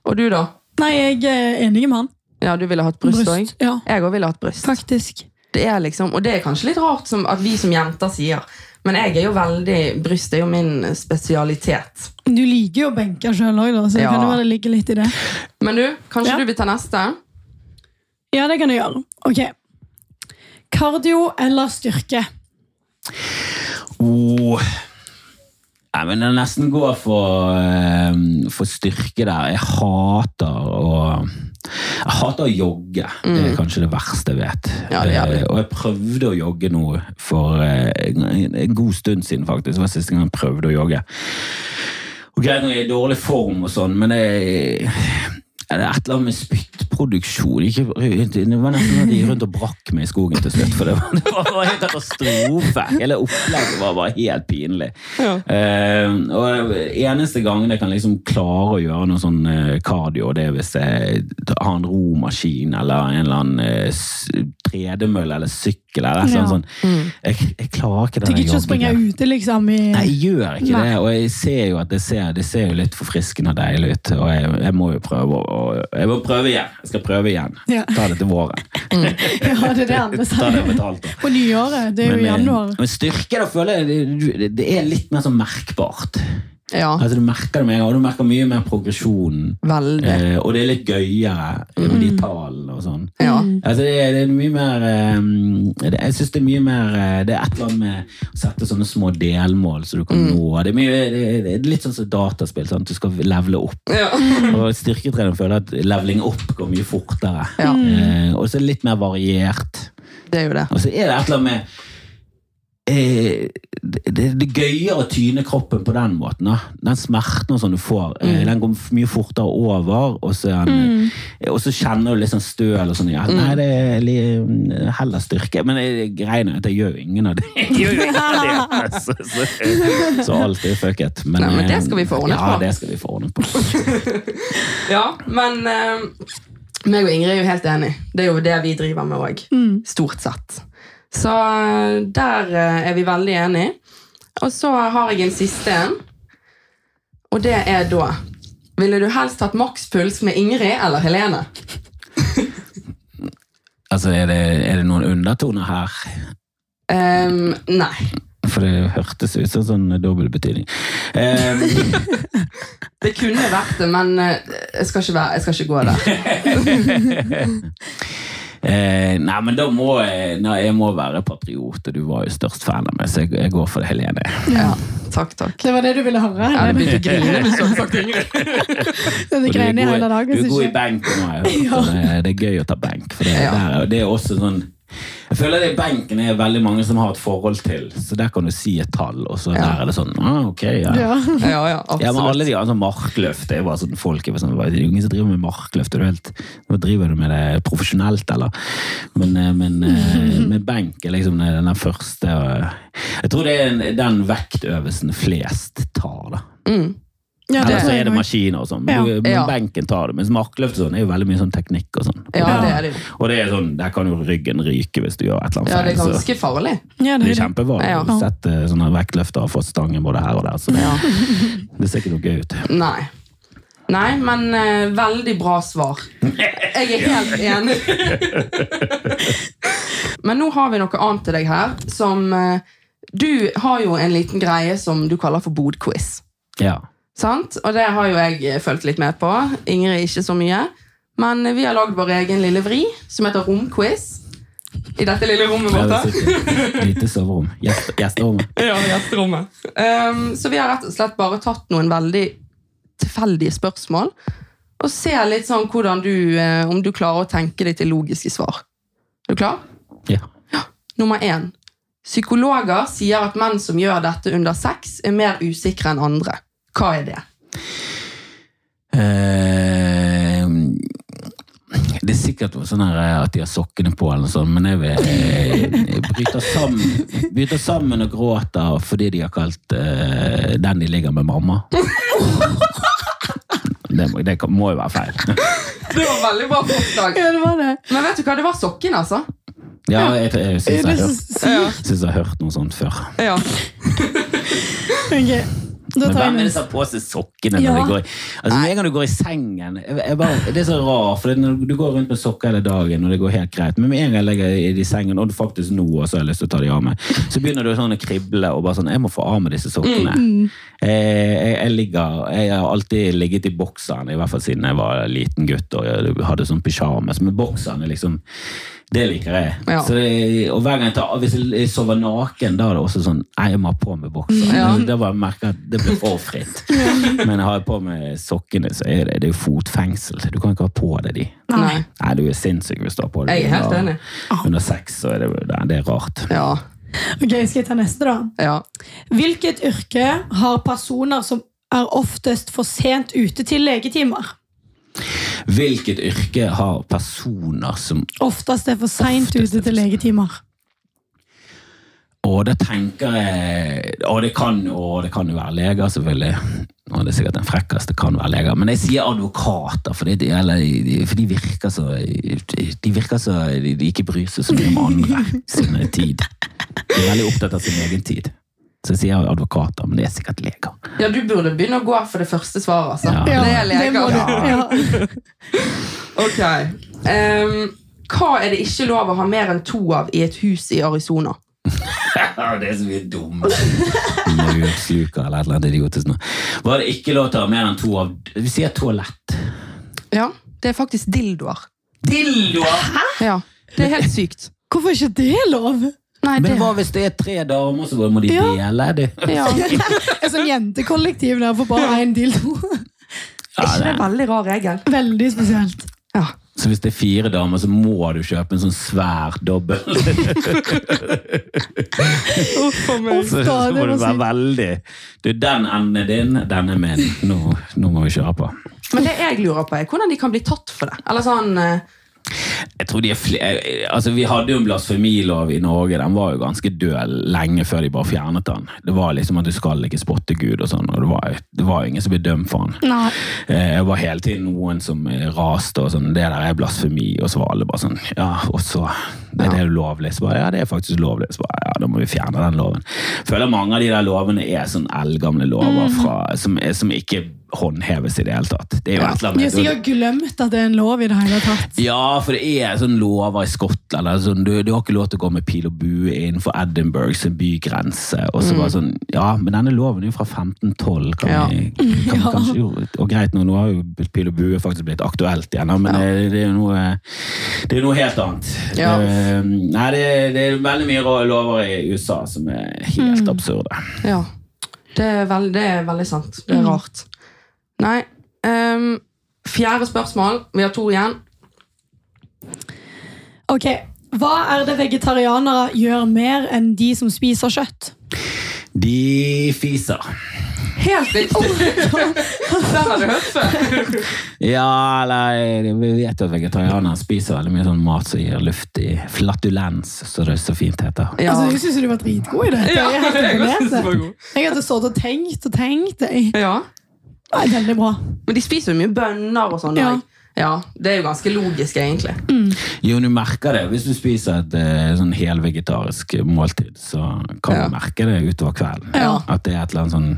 Og du, da? Nei, jeg er enig med han. Ja, Du ville hatt bryst òg? Ja. Jeg òg ville hatt bryst. Faktisk. Det er liksom, og det er kanskje litt rart som at vi som jenter sier. Men jeg er jo veldig, bryst er jo min spesialitet. Du liker jo å benke sjøl òg, så Ja. kan det være det ligger litt i det. Men du, kanskje Ja. du vil ta neste? Ja, det kan du gjøre. Ok. Kardio eller styrke? Oh. Nei, men jeg nesten går for, eh, for styrke der. Jeg hater å jeg hater å jogge. Det er kanskje det verste jeg vet. Mm. Ja, det. Eh, og jeg prøvde å jogge nå for eh, en god stund siden, faktisk. Det var siste gang jeg prøvde å jogge. Og greit nok, jeg er i dårlig form og sånn, men det er det et eller annet med spyttproduksjon? Ikke, det var nesten sånn at de gikk rundt og brakk meg i skogen til slutt. For det var, det var helt katastrofe. Hele opplegget var bare helt pinlig. Ja. Uh, og eneste gangen jeg kan liksom klare å gjøre noe sånn kardio, cardio, det er hvis jeg har en romaskin eller en eller annen eh, tredemølle eller sykkel eller sånn, sånt. Jeg, jeg klarer ikke Du den gidder ikke å springe ute, liksom? I... Nei, jeg gjør ikke Nei. det, og jeg ser jo at det ser, det ser jo litt forfriskende og deilig ut. Og jeg, jeg må jo prøve å Jeg må prøve igjen. Jeg skal prøve igjen. Ja. Ta det til våren. Ja, det er det andre sier. På nyåret. Det er jo i Men, eh, januar. men styrke, da føler jeg det, det- det er litt mer sånn merkbart. Ja, Altså Du merker det med en gang, og du merker mye mer progresjon. veldig. Eh, og det er litt gøyere med de tallene og sånn. Ja. Altså, det, det er mye mer eh, det, Jeg syns det er mye mer eh, Det er et eller annet med å sette sånne små delmål så du kan nå. Det er, mye, det, er- litt sånn som dataspill. Sant? Du skal levele opp. Ja. Og styrketrener føler at leveling opp går mye fortere. Ja. Eh, og så er det litt mer variert. Det er jo det. Og så er det et eller annet med eh, det, er gøyere å tyne kroppen på den måten. Da. Den smerten og sånn du får, eh, den går mye fortere over, og så, er den, eh, og så kjenner du litt sånn støl og sånn. Ja, nei, det er li- heller styrke. Men det- greien er at jeg gjør jo ingen av det. Ingen av det. Så, så, så alt er fucket. Men, Nei, men det eh, skal vi få ordnet Ja, på. det skal vi få ordnet på. Ja, men eh, meg og Ingrid er jo helt enig. Det er jo det vi driver med òg. Stort sett. Så eh, der eh, er vi veldig enige. Og så har jeg en siste en. Og det er da Ville du helst hatt makspuls med Ingrid eller Helene? Altså, er det, er det noen undertoner her? Um, nei. For det hørtes ut som sånn dobbeltbetydning. Um, Det kunne vært det, men eh, jeg skal ikke, være, jeg skal ikke gå der. Eh, nei, men da må jeg, nei, jeg må være patriot, og du var jo størst fan av meg, så jeg, jeg går for det, Helene. Ja, takk, takk. Det var det du ville høre? Jeg begynte å grine du hadde sagt Ingrid. du er god- i benk nå, hørt. Det, det er gøy å ta benk. For det, Ja. der, det er også sånn Jeg føler det benken er veldig mange som har et forhold til, så der kan du si et tall, og så Ja. der er det sånn ah, ok, ja. Ja. Ja, ja, Ja, men absolutt. alle de andre sånn markløft det er bare sånn folk er bare sånn, Det er jo ingen som driver med markløft. Er du helt, nå driver du med det profesjonelt, eller? Men, eh, men eh, med benk er liksom den den første eh, Jeg tror det er den- den vektøvelsen flest tar. da. Mm. Ja, det Eller så er det maskiner og sånn. Ja. Men, benken tar det. Mens markløft sånn er jo veldig mye sånn teknikk og sånn. Ja, det er det. Og det er sånn, der kan jo ryggen ryke hvis du gjør et eller annet feil. Ja, det er ganske farlig. Ja, det det er det. kjempevanlig. Ja. Har sett eh, sånne vektløftere få stangen både her og der. Så det, Ja. det ser ikke noe gøy ut. Nei. Nei, men uh, veldig bra svar. Jeg er helt enig. men nå har vi noe annet til deg her. Som uh, Du har jo en liten greie som du kaller for bodquiz. Ja. Sant? Og det har jo jeg eh, fulgt litt med på. Ingrid ikke så mye. Men vi har lagd vår egen lille vri, som heter romquiz. I dette lille rommet vårt. det Lite soverom. Gjesterommet. Ja, gjesterommet. Um, så vi har rett og slett bare tatt noen veldig tilfeldige spørsmål. Og ser litt sånn hvordan du, eh, om du klarer å tenke deg til logiske svar. Er du klar? Ja. Nummer én. Psykologer sier at menn som gjør dette under sex, er mer usikre enn andre. Hva er det? Eh, det er sikkert sånn her eh, at de har sokkene på, eller noe sånt, men jeg, vil, Bryte bryter, sammen, bryter sammen og gråter fordi de har kalt eh, den de ligger med, mamma. Det må, det må jo være feil. Det var veldig bra forslag. Ja, det var det. Men vet du hva, det var sokken, altså. Ja, jeg, jeg, syns jeg, jeg, jeg har hørt noe sånt før. Ja. Ok, Da Men hvem er det som har på seg sokkene når Ja. de går? I Altså Med en gang du går i sengen bare, Det er så rart, for det, når du går rundt med sokker hele dagen, og det går helt greit, men med en gang jeg legger i sengen, og faktisk nå også har jeg lyst til å ta de av meg, så begynner du sånn å krible og bare sånn Jeg må få av meg disse sokkene. Jeg, jeg, jeg, ligger, jeg har alltid ligget i bokseren, i hvert fall siden jeg var liten gutt og jeg hadde sånn pysjamas, men bokseren er liksom det liker jeg. Ja. Så det, og hver gang jeg tar, Hvis jeg sover naken, da er det også sånn jeg må ha på meg bokser. Ja. Da bare merker jeg at det blir for fritt. Men har jeg på meg sokkene, så er det, det er fotfengsel. Du kan ikke ha på deg de. Nei. Nei, du er sinnssyk hvis du har på deg Jeg er helt under- enig. Under sex, så er det, det, det er rart. Ja. Ok, Skal jeg ta neste, da? ja. Hvilket yrke har personer som er oftest for sent ute til legetimer? Hvilket yrke har personer som Oftest er for seint ute til legetimer. Og det tenker jeg Og det kan, og det kan jo være leger, selvfølgelig. Og det er sikkert den frekkeste kan være leger. Men jeg sier advokater, for, de, for de virker så De virker så De ikke bryr seg så mye om andre sin tid. De er veldig opptatt av sin egen tid. Så jeg sier advokater, men det er sikkert leger. ja, du burde begynne å gå for det første svaret, altså. Ja. Det er leger. Ja. Ok. Um, hva er det ikke lov å ha mer enn to av i et hus i Arizona? det er så mye dumme Maursluker eller et eller annet idiotisk noe. Var det ikke lov til å ha mer enn to av Vi sier toalett. Ja, det er faktisk dildoer. Dildoer! Hæ? Ja, Det er helt sykt. Hvorfor er ikke det lov? Nei, Men det hva hvis det er tre damer, så må de Ja. dele? Det. ja. Et sånt jentekollektiv der for bare én dildo. Er ikke det er veldig rar regel? Veldig spesielt. Ja. Så hvis det er fire damer, så må du kjøpe en sånn svær dobbel. Uff Så, så må det du være veldig Du, den enden er din, den er min. Nå, nå må vi kjøre på. Men det jeg lurer på, er hvordan de kan bli tatt for det. Eller sånn eh, Jeg tror de er flere altså Vi hadde jo en blasfemilov i Norge. Den var jo ganske død lenge før de bare fjernet den. Det var liksom at du skal ikke spotte Gud og sånn, og det var, det var ingen som ble dømt for den. Nei. Eh, Det var hele tiden noen som eh, raste og sånn, det der er blasfemi, og så var alle bare sånn, ja, og så er det ulovlig? Så bare, ja, det er faktisk lovlig. Så bare, ja, da må vi fjerne den loven. Jeg føler mange av de der lovene er sånn eldgamle lover fra, som, som ikke håndheves i det hele tatt. Det er jo et eller annet. De har sikkert glemt at det er en lov i det hele tatt. Ja, for det er sånn lover i Skottland. Sånn, du, du har ikke lov til å gå med pil og bue innenfor Edinburghs bygrense. Og så bare sånn, ja, men denne loven er jo fra 1512. Kan Ja. vi, kan vi Ja. kanskje, jo, og greit, nå, nå har jo pil og bue faktisk blitt aktuelt igjen, men det, det er jo noe, det er noe helt annet. Ja. Det, nei, det, det er veldig mye lover i USA som er helt absurde. Ja. Det er, veld, det er veldig sant. Det er rart. Nei. Um, fjerde spørsmål. Vi har to igjen. Ok, Hva er det vegetarianere gjør mer enn de som spiser kjøtt? De fiser. Helt riktig! Den har du hørt før. Ja, eller vi vet jo at vegetarianere spiser veldig mye sånn mat som gir luft i flatulens, som det så fint heter. Ja. Altså, jeg syns du var dritgod i det. Ja, jeg jeg hadde stått og tenkt og tenkt. Jeg. ja. Nei, veldig bra. Men de spiser jo mye bønner og sånn. Ja. Ja. Det er jo ganske logisk, egentlig. Jo, du merker det. Hvis du spiser et eh, sånn helvegetarisk måltid, så kan Ja. du merke det utover kvelden. Ja. At det er et eller annet sånn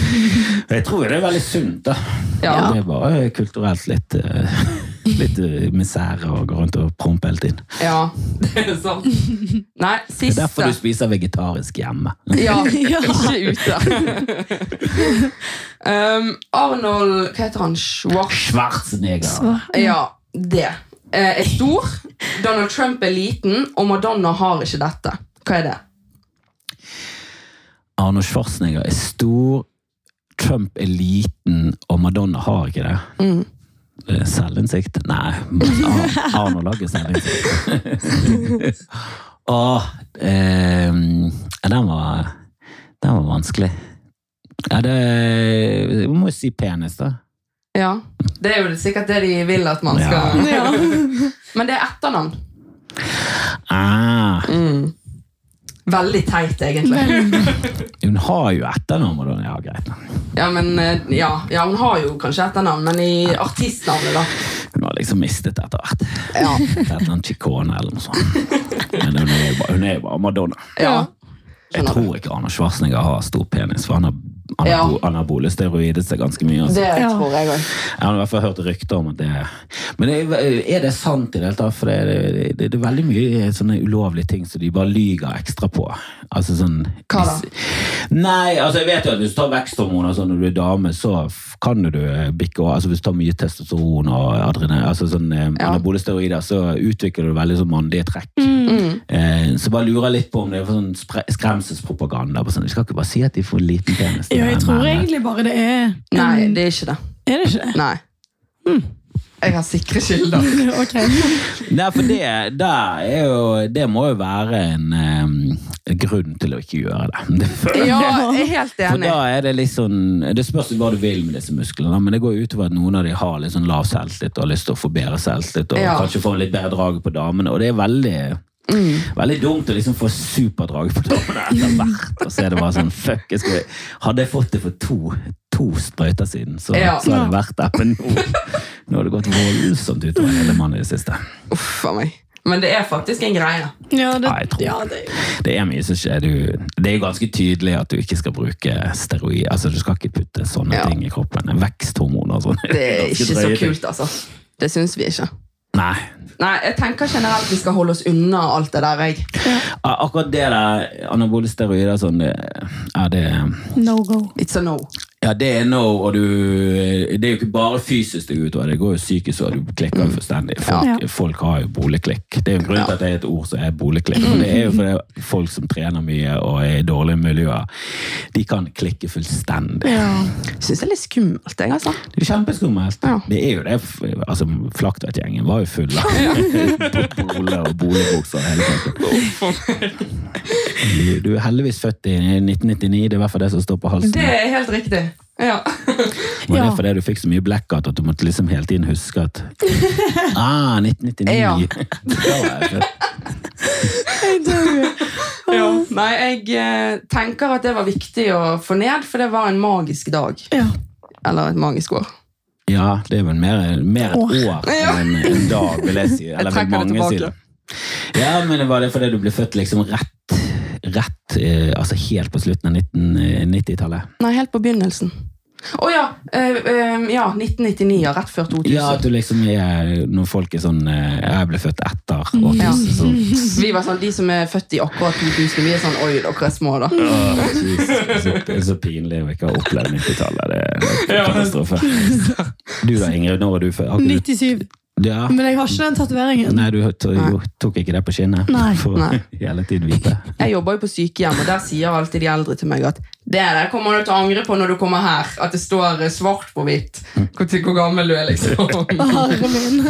Jeg tror det er veldig sunt, da. Ja. Det er bare kulturelt litt, eh, litt eh, misere og gå rundt og prompe hele tiden. Ja, det er sant. Nei, Det er derfor du spiser vegetarisk hjemme. Ja, Ja. ikke ute. um, Arnold Hva heter han? Schwarz? Schwarzenegger. Ja, det. Eh, er stor. Donald Trump er liten, og Madonna har ikke dette. Hva er det? Arnold Schwarzenegger er stor, Trump er liten, og Madonna har ikke det. Mm. Eh, Selvinnsikt? Nei, Ar- Arnold har ikke selvinnsikt. Åh, eh, den var Den var vanskelig. Ja, det Vi må jo si penis, da. Ja, Det er jo sikkert det de vil at man skal ja. Men det er etternavn. Ah, Mm. Veldig teit, egentlig. Hun har jo etternavn, Madonna. Ja, greit. Ja, men eh, ja, ja, Hun har jo kanskje etternavn, men i artistnavnet, da. Hun har liksom mistet det etter hvert. Ja. Et eller annet Chicone eller noe sånt. Men hun er jo bare, hun er jo bare Madonna. ja. Jeg tror ikke Arnold Schwarzenegger har stor penis, for han har anabo Ja. anabole steroider seg ganske mye. Altså. Det Ja. tror jeg òg. Jeg har i hvert fall hørt rykter om at det Men det er, det sant i det hele tatt? For det er, det, det er veldig mye sånne ulovlige ting som de bare lyger ekstra på. Altså sånn Hva da? hvis- Nei, altså jeg vet jo at hvis du tar veksthormoner sånn når du er dame, så kan du bikke over. Altså hvis du tar mye testosteron og adrenalin, altså sånn eh, Ja. anabole steroider, så utvikler du veldig sånn mannlige trekk. Mm. Eh, så bare lurer jeg litt på om det er sånn skremselspropaganda. Sånn, de skal ikke bare si at de får liten penis. Ja, jeg tror egentlig bare det er Nei, det er ikke det. Er det ikke det? Nei. Jeg har sikre kilder. Ok. Nei, for det, det, er jo, det må jo være en um, grunn til å ikke gjøre det. Ja, jeg er helt For enig. da er det litt sånn Det spørs hva du vil med disse musklene, men det går utover at noen av de har litt sånn lav selvtillit og har lyst til å få bedre selvtillit og Ja. kanskje få litt bedre drag på damene. Og det er veldig Mm. Veldig dumt å liksom få superdrag på damene etter hvert. Og så er det bare sånn Fuck, jeg skulle, hadde jeg fått det for to, to sprøyter siden, så, Ja. så hadde det vært der. Men nå, nå har det gått voldsomt utover hele mannen i det siste. Uff a meg. Men det er faktisk en greie. Ja, det, Ja, jeg tror- ja, det Det er mye som skjer. Du, det er ganske tydelig at du ikke skal bruke steroid. Altså, du skal ikke putte sånne Ja. ting i kroppen. Veksthormoner og sånn. Det er ikke så kult, altså. Det syns vi ikke. Nei. Nei, jeg tenker generelt vi skal holde oss unna alt det der. jeg. Ja. Akkurat det der anabole steroider sånn, det, ja, det, no go. It's a no. Ja, det er no, og du Det er jo ikke bare fysisk det går utover, det går jo psykisk og du klikker jo fullstendig. Folk, Ja. folk har jo boligklikk. Det er jo grunnen grunn til at det er et ord som er boligklikk. Og det er jo fordi folk som trener mye og er i dårlige miljøer, de kan klikke fullstendig. Ja. Syns det er litt skummelt, jeg, altså. Det er kjempeskummelt. Ja. Det er jo det. Altså, Flaktveit-gjengen var jo full av boler og boligbukser hele tiden. Du, du er heldigvis født i 1999, det er i hvert fall det som står på halsen. Det er helt riktig. Ja. Var det Ja. fordi du fikk så mye blackout at du måtte liksom hele tiden huske at Ah, 1999! Ja. Jeg ja. Nei, jeg eh, tenker at det var viktig å få ned, for det var en magisk dag. ja. Eller et magisk år. Ja, det er vel mer, mer et År. år enn en, en dag, vil jeg si. Eller vil det mange si det. Ja, men var det fordi du ble født liksom rett, rett eh, altså helt på slutten av 1990-tallet? Nei, helt på begynnelsen. Å ja, Uh, uh, ja! 1999, ja. Rett før 2000. Ja, at du liksom er Når folk er sånn eh, Jeg ble født etter 80, Ja. så Vi var sånn, De som er født i akkurat 2000, vi er sånn Oi, dere er små, da. Oh, så, det er så pinlig å ikke ha opplevd 90-tallet. Det er katastrofe. Du da, Ingrid? Når var du født? Har ikke du- 97. Ja. Men jeg har ikke den tatoveringen. Nei, du tok ikke det på skinnet? Nei. For Nei. hele tiden vite. Jeg jobber jo på sykehjem, og der sier alltid de eldre til meg at det der kommer du til å angre på når du kommer her. At det står eh, svart på hvitt hvor, hvor gammel du er, liksom. Herre min.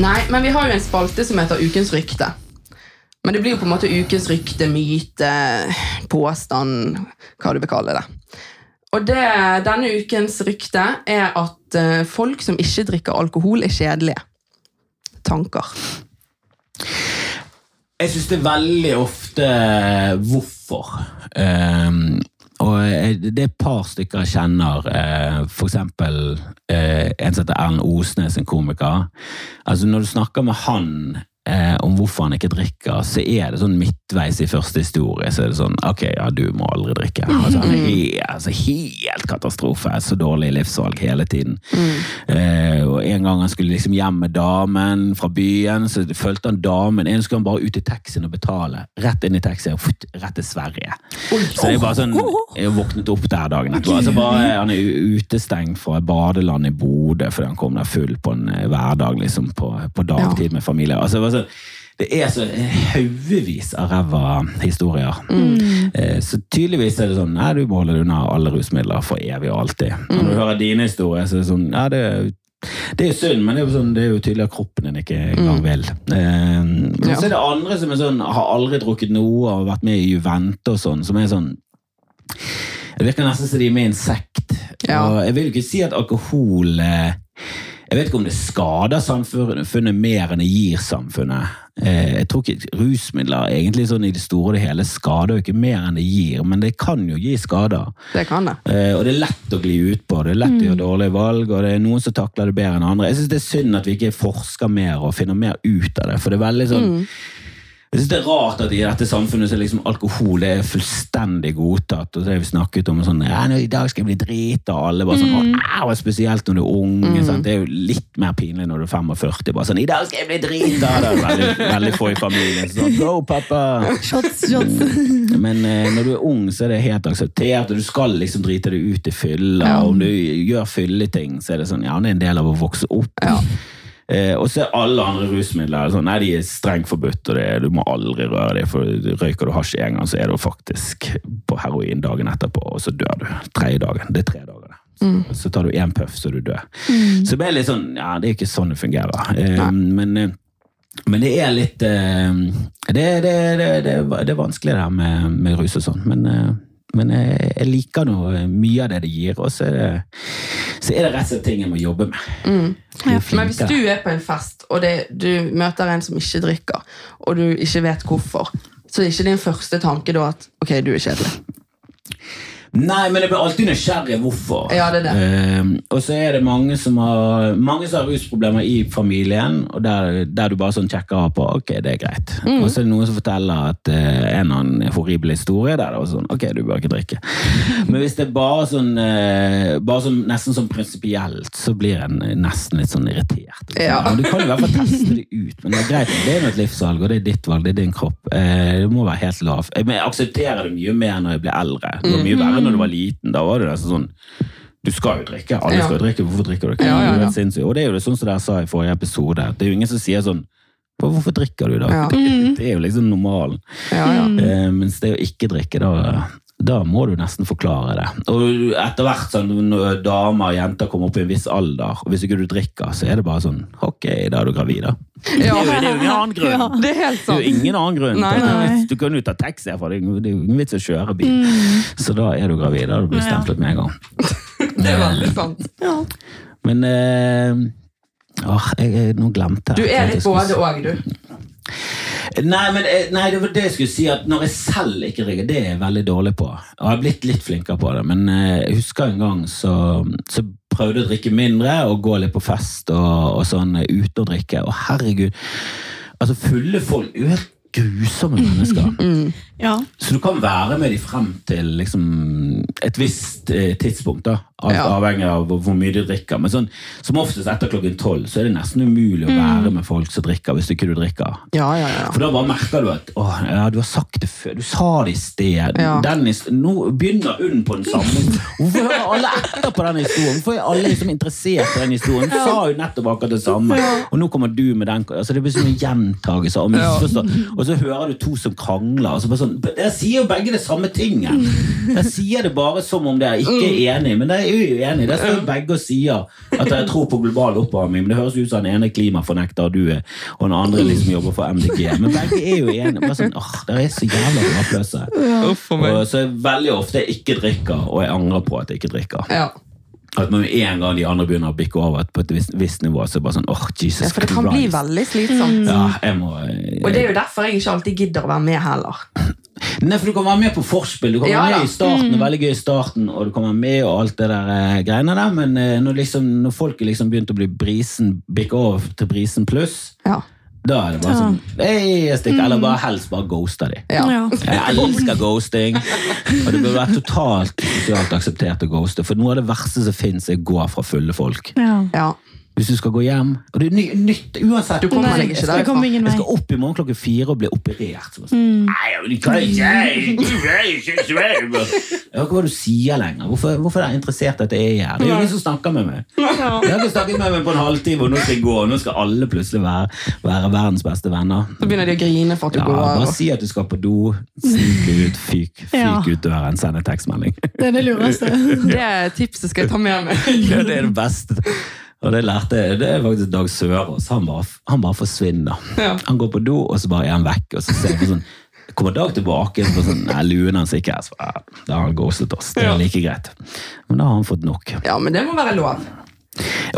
Nei, men vi har jo en spalte som heter Ukens rykte. Men det blir jo på en måte ukens rykte, myte, påstand, hva du vil kalle det. Og det, denne ukens rykte er at eh, folk som ikke drikker alkohol, er kjedelige. Tanker. Jeg syns det er veldig ofte hvorfor. Um, og det er et par stykker jeg kjenner, uh, for eksempel eh, en som heter Erlend Osnes, en komiker. Altså Når du snakker med han eh, om hvorfor han ikke drikker, så er det sånn midtveis i første historie. Så er det sånn Ok, ja, du må aldri drikke. Altså, han er helt, altså, helt katastrofe. Så dårlig livsvalg hele tiden. Eh, og En gang han skulle liksom hjem med damen fra byen, så fulgte han damen. En skulle han bare ut i taxien og betale. Rett inn i taxien og futt, rett til Sverige. Så det er bare sånn, Jeg våknet opp der dagen etterpå. Altså bare, han er utestengt fra badeland i Bodø fordi han kom der full på en eh, hverdag liksom på, på dagtid med familie. Altså, det, var sånn, det er så haugevis av ræva historier. Mm. Så tydeligvis er det sånn Nei, du må holde deg unna alle rusmidler for evig og alltid. Og når du hører dine historier, så er det sånn Ja, det er det er synd, men det er jo, sånn, det er jo tydelig at kroppen din ikke engang vil. Eh, men Ja. så er det andre som sånn, har aldri drukket noe og vært med i Juvente og sånn, som er sånn Det virker nesten som de er med i en sekt. Ja. Og jeg vil jo ikke si at alkohol eh, Jeg vet ikke om det skader samfunnet mer enn det gir samfunnet. Eh, Jeg tror ikke rusmidler egentlig sånn i det store og det hele skader jo ikke mer enn det gir, men det kan jo gi skader. Det kan det. Eh, Og det er lett å gli ut på, det er lett å gjøre dårlige valg, og det er noen som takler det bedre enn andre. Jeg synes det er synd at vi ikke forsker mer og finner mer ut av det, for det er veldig sånn jeg synes Det er rart at i dette samfunnet så liksom alkohol er fullstendig godtatt. og det har vi snakket om sånn, ja, nå, I dag skal jeg bli drita, og alle bare sånn, mm. au», Spesielt når du er ung. sant? Det er jo litt mer pinlig når du er 45. bare sånn, 'I dag skal jeg bli drita!' Det er veldig, veldig få i familien. Sånn, 'Go, pappa!' Shots, shots. Men eh, når du er ung, så er det helt akseptert, og du skal liksom drite deg ut i fylla. og Om du gjør fylleting, så er det sånn, ja, det er en del av å vokse opp. Eh, og så er alle andre rusmidler sånn, nei, de er strengt forbudt, og det, du må aldri røre dem. For røyker du hasj en gang, så er du faktisk på heroin dagen etterpå, og så dør du. Tredje dagen. Det er tre dager. det. Så tar du én puff, så du du Mm. Så det er litt sånn, ja, det er ikke sånn det fungerer. Eh, men, eh, men det er litt eh, det, det, det, er vanskelig det her med, med rus og sånn. Men, eh, men jeg, jeg liker nå mye av det det gir, og så er det, så er det rett og slett ting jeg må jobbe med. Bli Men hvis du er på en fest, og det, du møter en som ikke drikker, og du ikke vet hvorfor, så er ikke din første tanke da at ok, du er kjedelig. Nei, men jeg blir alltid nysgjerrig hvorfor. Ja, det er det. Eh, og så er det mange som har Mange som har rusproblemer i familien, og der, der du bare sånn sjekker på ok, det er greit. Mm. Og så er det noen som forteller at eh, en eller annen horribel historie der det var sånn ok, du bør ikke drikke. Men hvis det er bare sånn eh, bare sånn, nesten sånn prinsipielt, så blir en nesten litt sånn irritert. Ja. Og Du kan jo i hvert fall teste det ut, men det er greit. Det er et livsvalg, og det er ditt valg, det er din kropp. Eh, det må være helt lav. Jeg, men jeg aksepterer det mye mer når jeg blir eldre. Det var mye verre når du var liten. Da var det nesten sånn du skal jo drikke. Alle Ja. skal jo drikke. Hvorfor drikker du ikke? Ja, ja. Og det er jo det sånn som dere sa i forrige episode. Det er jo ingen som sier sånn Hvorfor drikker du, da? Det, det er jo liksom normalen. Eh, mens det å ikke drikke, da, da må du nesten forklare det. Og etter hvert sånn, når damer og jenter kommer opp i en viss alder, og hvis ikke du drikker, så er det bare sånn Ok, da er du gravid, da. Det er jo, det er jo ingen annen grunn. Ja. Det er helt Det er jo ingen annen grunn. Nei, nei. Du kan jo ta taxi herfra, det er jo ingen vits å kjøre bil. Så da er du gravid, da du blir Ja. stemplet med en gang. Det er veldig sant. Ja. Men eh, åh, jeg, jeg, nå glemte jeg Du er litt både og, du. Nei, men eh, nei, det var det jeg skulle si, at når jeg selv ikke drikker, det er jeg veldig dårlig på. Og jeg har blitt litt flinkere på det, men eh, jeg husker en gang så, så prøvde å drikke mindre og gå litt på fest og, og sånn eh, ute og drikke. Og herregud, altså fulle folk helt grusomme mennesker. ja. Så du kan være med dem frem til liksom, et visst eh, tidspunkt, da. Alt Ja. avhengig av hvor, mye de drikker. Men sånn, som oftest etter klokken tolv så er det nesten umulig å være med folk som drikker, hvis ikke du drikker. Ja, ja, ja. For da bare merker du at å, ja, du har sagt det før, du sa det i sted. Ja. Den nå begynner hun på den samme. Hvorfor hører alle etter på den historien? Hvorfor er alle liksom interessert i den historien? Hun sa jo nettopp akkurat det samme, og nå kommer du med den. Altså, det blir så en gjentagelser og misforstått. Og så hører du to som krangler. Og så bare sånn, Dere sier jo begge det samme tingen. Dere sier det bare som om dere ikke er enige, men det er jo enige. Der står begge og sier at jeg tror på global oppvarming, men det høres ut som den ene klimafornekter, og du er, og den andre liksom jobber for MDG. Men begge er jo enige. Bare sånn, åh, Dere er så jævla håpløse. Ja. så er veldig ofte jeg ikke drikker, og jeg angrer på at jeg ikke drikker. Ja. At med en gang de andre begynner å bikke over på et visst, visst nivå, så er det bare sånn åh, Jesus ja, for det kan bli veldig slitsomt. Ja, jeg må, Og det er jo derfor jeg ikke alltid gidder å være med heller. Nei, for du kan være med på forspill. Du kan Ja, være med i starten, veldig gøy i starten, og du kan være med og alt det der eh, greiene der, men eh, når, liksom, når folk liksom begynt å bli brisen, bikke over til brisen pluss, Ja. Da er det bare sånn Hei, jeg stikker. Eller bare helst bare ghoste de. Ja. Ja. Jeg elsker ghosting. Og det bør være totalt sosialt akseptert å ghoste. For noe av det verste som fins, er å gå fra fulle folk. Ja. Hvis du skal gå hjem Og det er ny, nytt uansett. Du kommer Nei, deg ikke derfra. ingen Jeg skal opp i morgen klokken fire og bli operert. Så sånn, Mm. Er. Jeg ikke hva du sier lenger. Hvorfor, hvorfor er jeg interessert i at jeg er her? Det er jo ingen som snakker med meg. Jeg har ikke snakket med meg på en halvtime, og nå skal jeg gå. Nå skal alle plutselig være, være verdens beste venner. Så begynner de å grine for at du Ja, går. bare si at du skal på do, snik ut, fyk, fyk Ja. ut døren, send en tekstmelding. Det er det lureste. Det tipset skal jeg ta med meg. Ja, det er det beste. Og det lærte jeg, det er faktisk Dag Sørås. Han han bare forsvinner. Ja. Han går på do, og så bare er han vekk. Og så ser jeg på sånn, kommer Dag tilbake, og sånn, nei, luen hans ikke her. Så, ja, da har han ghostet oss. Det er like greit. Men da har han fått nok. Ja, men det må være lov.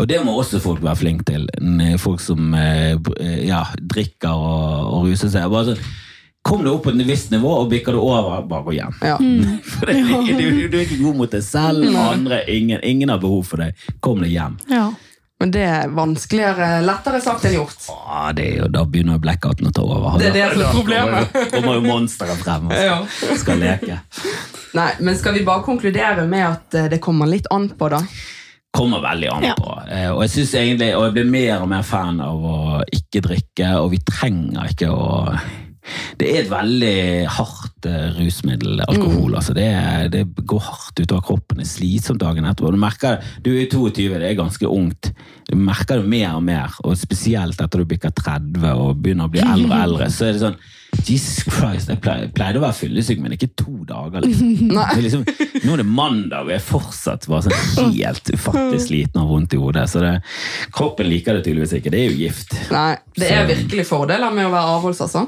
Og det må også folk være flinke til. Folk som eh, eh, ja, drikker og, og ruser seg. Bare sånn, Kom deg opp på et visst nivå, og bikker du over, bare gå hjem. Ja. For det, du, du er ikke god mot deg selv, andre, ingen, ingen har behov for deg. Kom deg hjem. Ja. Men det er vanskeligere, lettere sagt enn gjort. Ah, det er jo, da begynner blackouten å ta over. Det er det som er problemet. kommer jo- kommer jo monsteret frem og Ja. skal leke. Nei, men skal vi bare konkludere med at eh, det kommer litt an på, da? Kommer veldig an Ja. på. Eh, Og jeg synes egentlig, og jeg blir mer og mer fan av å ikke drikke, og vi trenger ikke å det er et veldig hardt eh, rusmiddel, alkohol. altså det, det går hardt utover kroppen. Det er slitsomt dagen etterpå. Du merker, du er 22, det er ganske ungt. Du merker det mer og mer, og spesielt etter du bikker 30 og begynner å bli eldre og eldre. så er det sånn, Jesus Christ, Jeg pleide, pleide å være fyllesyk, men ikke to dager. liksom. Er liksom, nå er det mandag, og jeg er fortsatt bare sånn helt ufattelig sliten og vondt i hodet. Så det, kroppen liker det tydeligvis ikke. Det er jo gift. Nei, Det er Så- virkelig fordeler med å være avholds, altså.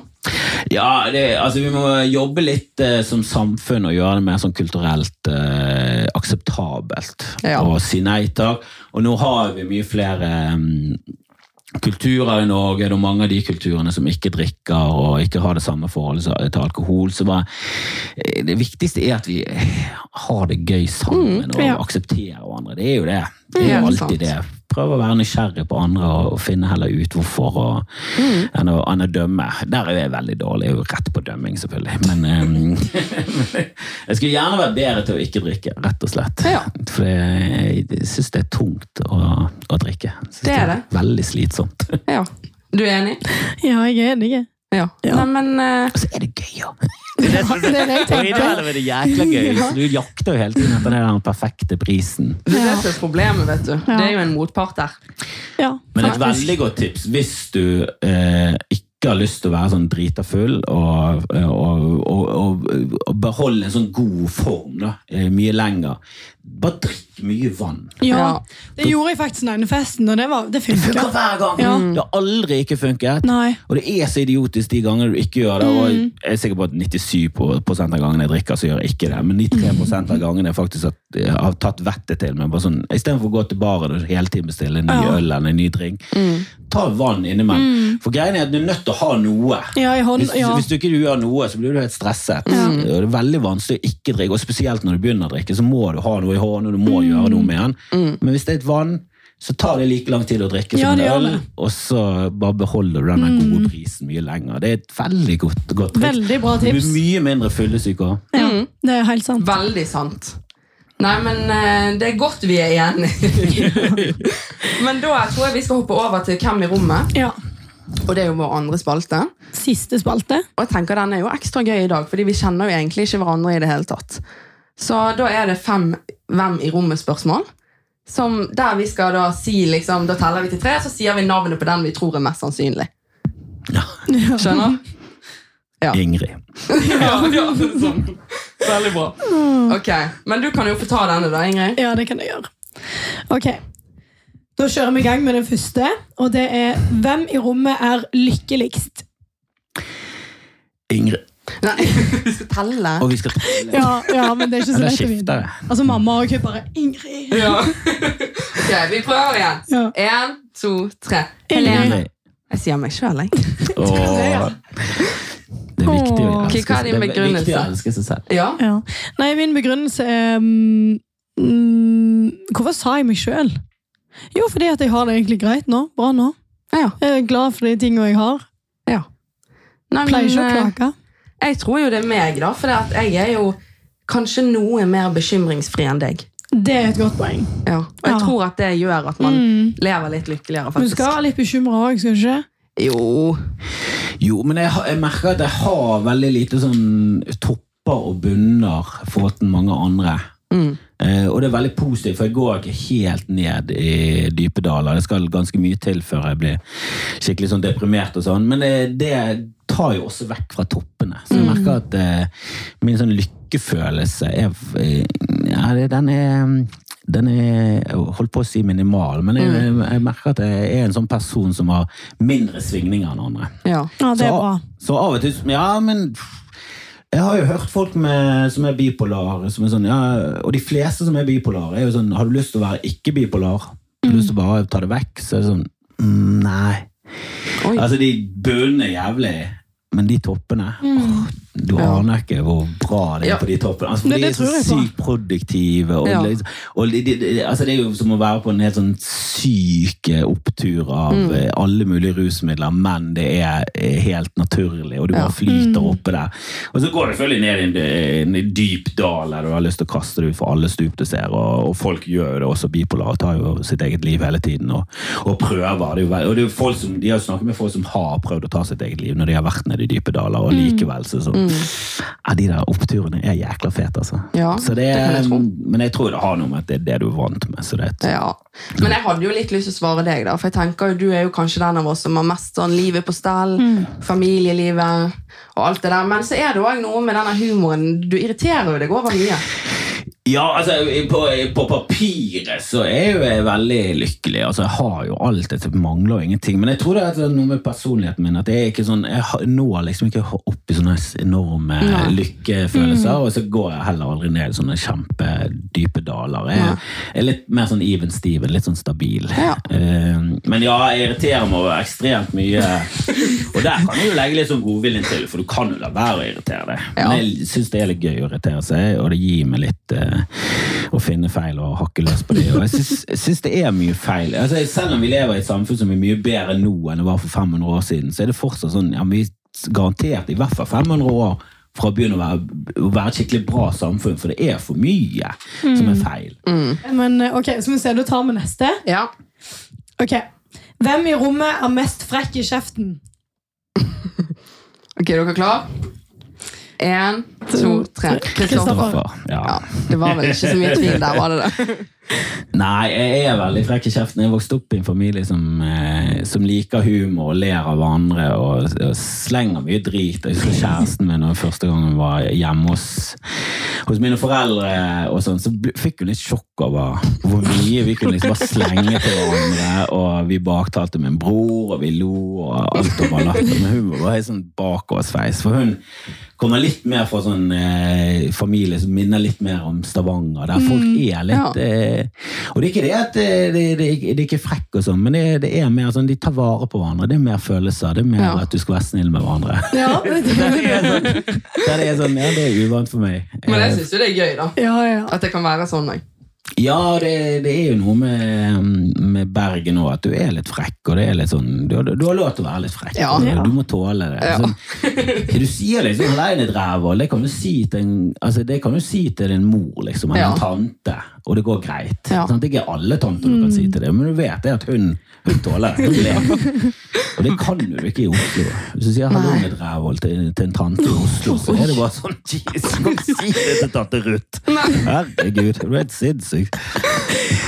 Ja, det, altså Vi må jobbe litt eh, som samfunn og gjøre det mer sånn kulturelt eh, akseptabelt. Ja. Og si nei takk. Og nå har vi mye flere mm, kulturer i Norge, og mange av de kulturene som ikke drikker og ikke har det samme forholdet til alkohol. Så bare, eh, det viktigste er at vi har det gøy sammen og ja. aksepterer hverandre. Det er jo det. Det er jo alltid det. Prøve å være nysgjerrig på andre og, finne heller ut hvorfor, og, enn, å, enn å dømme. Der er jeg veldig dårlig. Jeg er jo rett på dømming, selvfølgelig. Men um, jeg skulle gjerne vært bedre til å ikke drikke, rett og slett. Ja. For jeg, jeg syns det er tungt å, å drikke. Synes Det er det. Veldig slitsomt. Ja. Du er enig? ja, jeg er enig. Ja. Ja. Nei, men uh... Og så er det gøy, ja. Det er det jækla gøy. Ja. Du jakter jo hele tiden etter den perfekte prisen. det er det som er problemet, vet du. Ja. Det er jo en motpart der. Ja, Men et veldig godt tips hvis du eh, ikke har lyst til å være sånn drita full og, og, og, og, og beholde en sånn god form da, eh, mye lenger. Bare drikk mye vann. Ja, det gjorde jeg faktisk denne festen, og det, var, det Det funker hver gang! Ja. Det har aldri ikke funket. Nei. Og det er så idiotisk de gangene du ikke gjør det. Og jeg er sikker på at 97 på- av gangene jeg drikker, så gjør jeg ikke det. Men 93 av gangene jeg faktisk har, jeg har tatt vettet til. Men bare sånn, Istedenfor å gå til baren og hele tiden bestille en ny Ja. øl eller en ny drink, ta vann innimellom. For greien er at du er nødt til å ha noe. Ja, i hånd, Hvis, ja. hvis du ikke gjør noe, så blir du helt stresset. Og Det er veldig vanskelig å ikke drikke, og spesielt når du begynner å drikke, så må du ha noe i hånden, og du må gjøre noe med den. Men hvis det er et vann, så tar det like lang tid å drikke som det en øl, og så bare beholder du den gode prisen mye lenger. Det er et veldig godt, godt triks. Veldig bra tips. Du blir mye mindre fyllesyk òg. Ja, det er helt sant. Veldig sant. Nei, men eh, det er godt vi er enige. men da tror jeg vi skal hoppe over til Hvem i rommet. Ja. Og det er jo vår andre spalte. Siste spalte. Og jeg tenker den er jo ekstra gøy i dag, fordi vi kjenner jo egentlig ikke hverandre i det hele tatt. Så da er det fem Hvem i rommet-spørsmål. Som Der vi skal da si liksom, Da teller vi til tre, så sier vi navnet på den vi tror er mest sannsynlig. Ja. Skjønner? Ja. Ingrid. ja, ja sånn. Veldig bra. Ok, Men du kan jo få ta denne, da, Ingrid. Ja, det kan jeg gjøre. Ok. Da kjører vi i gang med den første, og det er Hvem i rommet er lykkeligst? Ingrid. Nei, vi skal telle. Og vi skal Ja, ja men det er ikke så lett å vite. Altså, mamma og jeg bare Ingrid. Ja. ok, Vi prøver igjen. Ja. Én, to, tre. Ingrid. Jeg sier meg sjøl, jeg. Åh. Det er viktig å elske, hva er din det er viktig å begrunnelse? elske seg selv. Ja. Ja. Nei, min begrunnelse er mm, mm, Hvorfor sa jeg meg sjøl? Jo, fordi at jeg har det egentlig greit nå. Bra nå. ja. Jeg er glad for de tingene jeg har. ja. Nei, Pleier ikke å eh, klage. Jeg tror jo det er meg, da. For jeg er jo kanskje noe mer bekymringsfri enn deg. Det er et godt poeng. Ja. Og jeg Ja. tror at det gjør at man Mm. lever litt lykkeligere, faktisk. du skal være litt bekymra òg, skal du ikke? Jo. Jo, men jeg, jeg merker at jeg har veldig lite sånn topper og bunner til mange andre. Mm. Eh, og det er veldig positivt, for jeg går ikke helt ned i dype daler. Det skal ganske mye til før jeg blir skikkelig sånn deprimert og sånn. Men det, det tar jo også vekk fra toppene. Så jeg merker at eh, min sånn lykkefølelse er eh, Ja, den er den er jeg holdt på å si minimal, men jeg, jeg merker at jeg er en sånn person som har mindre svingninger enn andre. Ja. Ja, det er så, bra. Så av og til Ja, men jeg har jo hørt folk med, som er bipolare, som er sånn, ja, og de fleste som er bipolare, er jo sånn Har du lyst til å være ikke-bipolar? Har du lyst til å bare ta det vekk? Så er det sånn mm, Nei. Oi. Altså, de bunnene er jævlig, men de toppene åh, Du Ja. aner ikke hvor bra det er Ja. på de toppene. Altså, de er så sykt produktive. Og, Ja. liksom- og de, de, altså, det er jo som å være på en helt sånn syk eh, opptur av Mm. eh, alle mulige rusmidler, men det er eh, helt naturlig, og du bare flyter Mm. oppe der. Og så går det selvfølgelig ned i en, en dyp dal der du har lyst til å kaste det ut for alle stup du ser, og, og folk gjør jo det også bipolare, tar jo sitt eget liv hele tiden og, og prøver. Det og det er folk som, de har snakket med folk som har prøvd å ta sitt eget liv når de har vært nede i dype daler, og likevel så sånn ja, De der oppturene er jækla fete, altså. Ja, så det det jeg men jeg tror det har noe med at det er det du er vant med. Så det er Ja. Men jeg hadde jo litt lyst til å svare deg, da. For jeg tenker jo du er jo kanskje den av oss som har mest sånn livet på stell. Familielivet og alt det der. Men så er det òg noe med denne humoren. Du irriterer jo deg over mye. Ja, altså på, på papiret så er jo jeg veldig lykkelig. Altså Jeg har jo alt, jeg mangler jo ingenting. Men jeg tror det er noe med personligheten min. At jeg ikke sånn Jeg når liksom ikke opp i sånne enorme ja. lykkefølelser. Og så går jeg heller aldri ned i sånne kjempedype daler. Jeg, jeg er litt mer sånn even steven, litt sånn stabil. Ja. Eh, men ja, jeg irriterer meg over ekstremt mye. Og der kan du legge litt sånn godviljen til, for du kan jo la være å irritere deg. Men jeg syns det er litt gøy å irritere seg, og det gir meg litt å finne feil og hakke løs på det. Og jeg syns- det er mye feil. Altså, selv om vi lever i et samfunn som er mye bedre nå enn det var for 500 år siden, så er det fortsatt sånn ja, vi er garantert i hvert fall 500 år fra å begynne å være, å være et skikkelig bra samfunn, for det er for mye som er feil. Men eh, ok, så vi se, du tar med neste. Ja. Ok, Hvem i rommet er mest frekk i kjeften? Ok, dere klar? Én, to, tre. Kristoffer. Ja. Ja, det var vel ikke så mye tvil der, var det det? Nei, jeg er veldig frekk i kjeften. Jeg vokste opp i en familie som, eh, som liker humor og ler av hverandre og, og slenger mye drit. Jeg husker kjæresten min når første gang hun var hjemme hos, hos mine foreldre, og sånn, så fikk hun litt sjokk over hvor mye vi kunne liksom bare slenge til hverandre. Og vi baktalte min bror, og vi lo, og alt over latter. Men hun var helt sånn bakoversveis. For hun kommer litt mer fra sånn eh, familie som minner litt mer om Stavanger, der folk er litt Ja. Eh, Og det er ikke det at eh, det, det, det er ikke frekk og sånn, men det, det er mer sånn de tar vare på hverandre. Det er mer følelser. Det er mer Ja. at du skal være snill med hverandre. Ja, Det er sånn, det er sånn ja, det er uvant for meg. Men jeg Eh, syns jo det er gøy, da. ja, ja. At det kan være sånn. jeg. Ja, det, det er jo noe med, med Bergen òg, at du er litt frekk. og det er litt sånn, Du, har- du har lov til å være litt frekk. Ja. og Du må tåle det. Ja. Sånn, du sier liksom 'lein et det kan du si til en, altså, det kan du si til din mor liksom, eller Ja. en tante, og det går greit. Ja. Sant? Det er ikke alle tanter du kan si til det, men du vet det at hun, hun tåler det. Og det kan du ikke i Oslo. Hvis du sier 'hallo med et rævhål' til, til en tante i Oslo, så er det bare sånn Jesus, du kan si det til tante Ruth! Herregud, du er helt sinnssykt.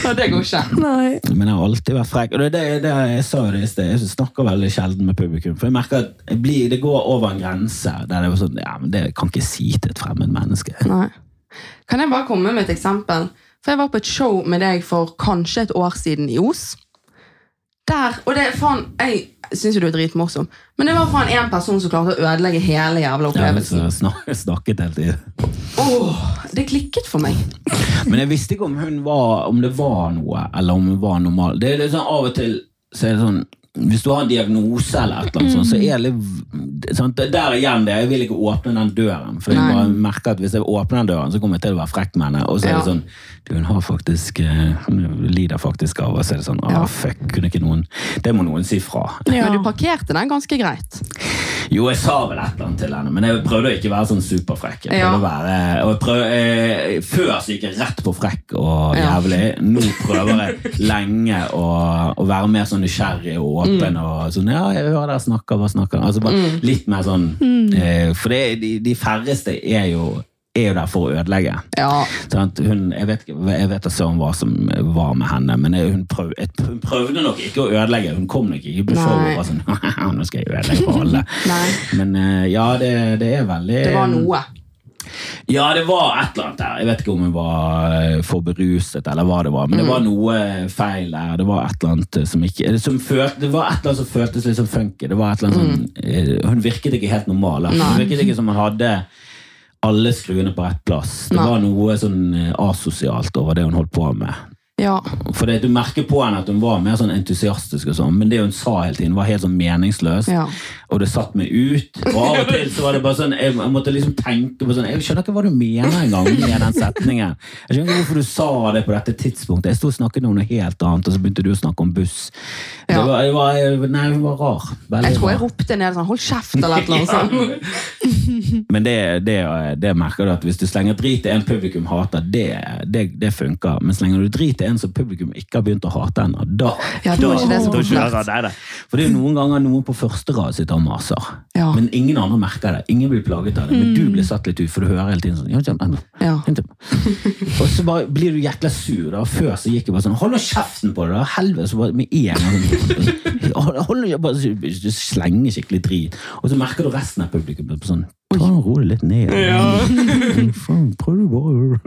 Ja, det går ikke. Nei. Men jeg har alltid vært frekk. Og det, det, det, jeg sa det i sted, jeg snakker veldig sjelden med publikum. For jeg merker at jeg blir, det går over en grense der det er sånn Ja, men det kan ikke si til et fremmed menneske. Nei. Kan jeg bare komme med et eksempel? For Jeg var på et show med deg for kanskje et år siden i Os. Der, og det faen, Jeg syns jo du er dritmorsom, men det var faen én person som klarte å ødelegge hele jævla opplevelsen. har snak, snakket hele tiden. Åh, det klikket for meg. Men jeg visste ikke om hun var Om det var noe, eller om hun var normal. Det er litt sånn Av og til så er det sånn hvis du har en diagnose eller et eller annet sånt, så er det litt sant? Der igjen det, jeg vil ikke åpne den døren. For jeg bare merker at hvis jeg åpner den døren, så kommer jeg til å være frekk med henne. Og så er Ja. det sånn du, Hun har faktisk eh, Hun lider faktisk av Og så er det sånn Å, Ja. fuck, kunne ikke noen Det må noen si fra. Ja. Men du parkerte den ganske greit. Jo, jeg sa vel et eller annet til henne, men jeg prøvde å ikke være sånn superfrekk. Jeg Ja. prøvde å være, og jeg prøvde, eh, før så gikk jeg rett på frekk og Ja. jævlig. Nå prøver jeg lenge å, å være mer sånn nysgjerrig og åpen. Mm. og sånn, ja, jeg hører dere snakker, hva snakker altså bare Litt mer sånn eh, For det, de, de færreste er jo, er jo der for å ødelegge. Ja. Hun, jeg vet, jeg vet hva som var med henne, men hun, prøv, hun prøvde nok ikke å ødelegge. Hun kom nok ikke på show og var sånn Nå skal jeg ødelegge for alle. Men eh, ja, det, det er veldig Det var noe. Ja, det var et eller annet der. Jeg vet ikke om hun var eh, for beruset, eller hva det var, men det Mm. var noe feil der. Det var et eller annet som ikke som følte, Det var et eller annet som føltes litt som funky. Det var et eller annet sånn, eh, hun virket ikke helt normal. Hun Mm. Virket ikke som hun hadde alle skruene på rett plass. Det Nei. var noe sånn eh, asosialt over det hun holdt på med. Ja. For Du merker på henne at hun var mer sånn entusiastisk, og sånn, men det hun sa hele tiden, var helt sånn meningsløst. Ja. Og det satt meg ut. Og av og til så var det bare sånn Jeg, jeg måtte liksom tenke på sånn Jeg skjønner ikke hva du mener engang med den setningen. Jeg skjønner ikke hvorfor du sa det på dette tidspunktet. Jeg sto og snakket om noe helt annet, og så begynte du å snakke om buss. Det Ja. var, jeg var, nei, hun var rar. Veldig Jeg tror jeg ropte ned sånn 'hold kjeft' eller noe sånt. Men det, det, det merker du at hvis du slenger drit til en publikum hater, det, det, det funker. Men slenger du drit til en som publikum ikke har begynt å hate ennå, da, Ja, da da, det da kjører det. det. For det er jo noen ganger noen på første rad sitter og maser. Ja. Men ingen andre merker det. Ingen blir plaget av det. Men du blir satt litt ut, for du hører hele tiden sånn ja, ja, ja, Ja. ja. Og så bare blir du jækla sur. da. Før så gikk jeg bare sånn Hold nå kjeften på det, da! Helvete! Så bare med en gang sånn, hold, bare, Du slenger skikkelig drit. Og så merker du resten av publikum på sånn Ta og Ro deg litt ned. Faen, prøv du bare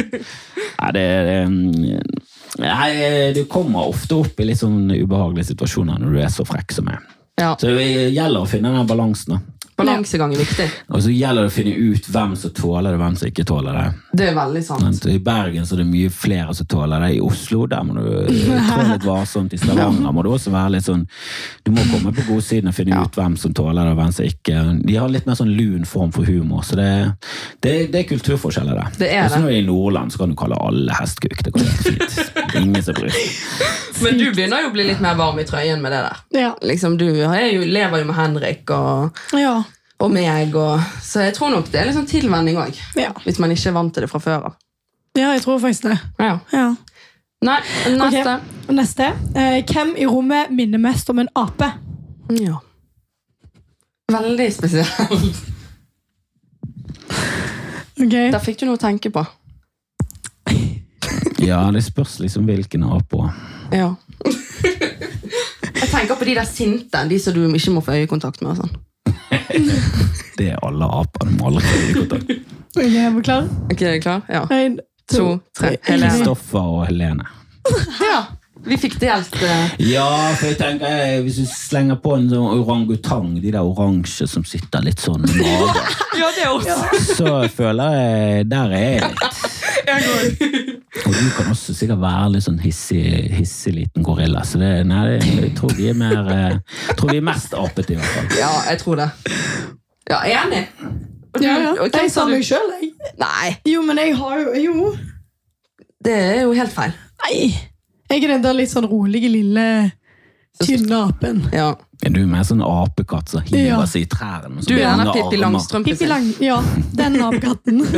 Nei, det, det Nei, Du kommer ofte opp i litt sånn ubehagelige situasjoner når du er så frekk som meg. Ja. Så det gjelder å finne den balansen. Balansegang er viktig. Og så gjelder det å finne ut hvem som tåler det, hvem som ikke tåler det. Det er veldig sant. I Bergen så er det mye flere som tåler det. I Oslo der må du trå litt varsomt. I Stavanger må du også være litt sånn Du må komme på godsiden og finne Ja. ut hvem som tåler det, og hvem som ikke. De har litt mer sånn lun form for humor, så det, det, det er kulturforskjeller der. Det er det. når du er i Nordland, så kan du kalle alle hestkuk. Det går helt fint. Ingen som bryr. Men du begynner jo å bli litt mer varm i trøyen med det der. Ja. Liksom, du jo, lever jo med Henrik og, Ja. Og meg, og, så jeg tror nok det er litt sånn tilvenning òg. Ja. Hvis man ikke er vant til det fra før av. ja, jeg tror faktisk det. Ja. Ja. Nei, neste. Okay. neste. Eh, hvem i rommet minner mest om en ape? Ja. Veldig spesielt. okay. Der fikk du noe å tenke på. Ja, det spørs liksom hvilken ape. Ja. Jeg tenker på de der sinte, de som du ikke må få øyekontakt med. og sånn. Det er alle apene vi må aldri få øyekontakt. Ok, er vi klar? Ok, er du klar? Ja. En, To, tre. Helene. Kristoffer og Helene. Ja, vi fikk delt uh... Ja, for jeg tenker jeg, Hvis du slenger på en sånn orangutang, de der oransje som sitter litt sånn i magen, Ja, det er også. så føler jeg Der er jeg litt. Og du kan også sikkert være litt sånn hissig, hissig liten gorilla. Så det, nei, jeg tror vi er mer eh, Jeg tror vi er mest apete, i hvert fall. Ja, jeg tror det. Ja, jeg er enig. Du- ja, ja. Okay, Jeg sa meg sjøl, jeg. Nei, Jo, men jeg har jo Jo. det er jo helt feil. Nei. Jeg er den der litt sånn rolige, lille, tynne apen. Ja. Er du mer sånn apekatt som hiver Ja. seg i trærne? Du er gjerne Pippi? Langstrømpe Pippi sin. Lang... Ja, den apekatten.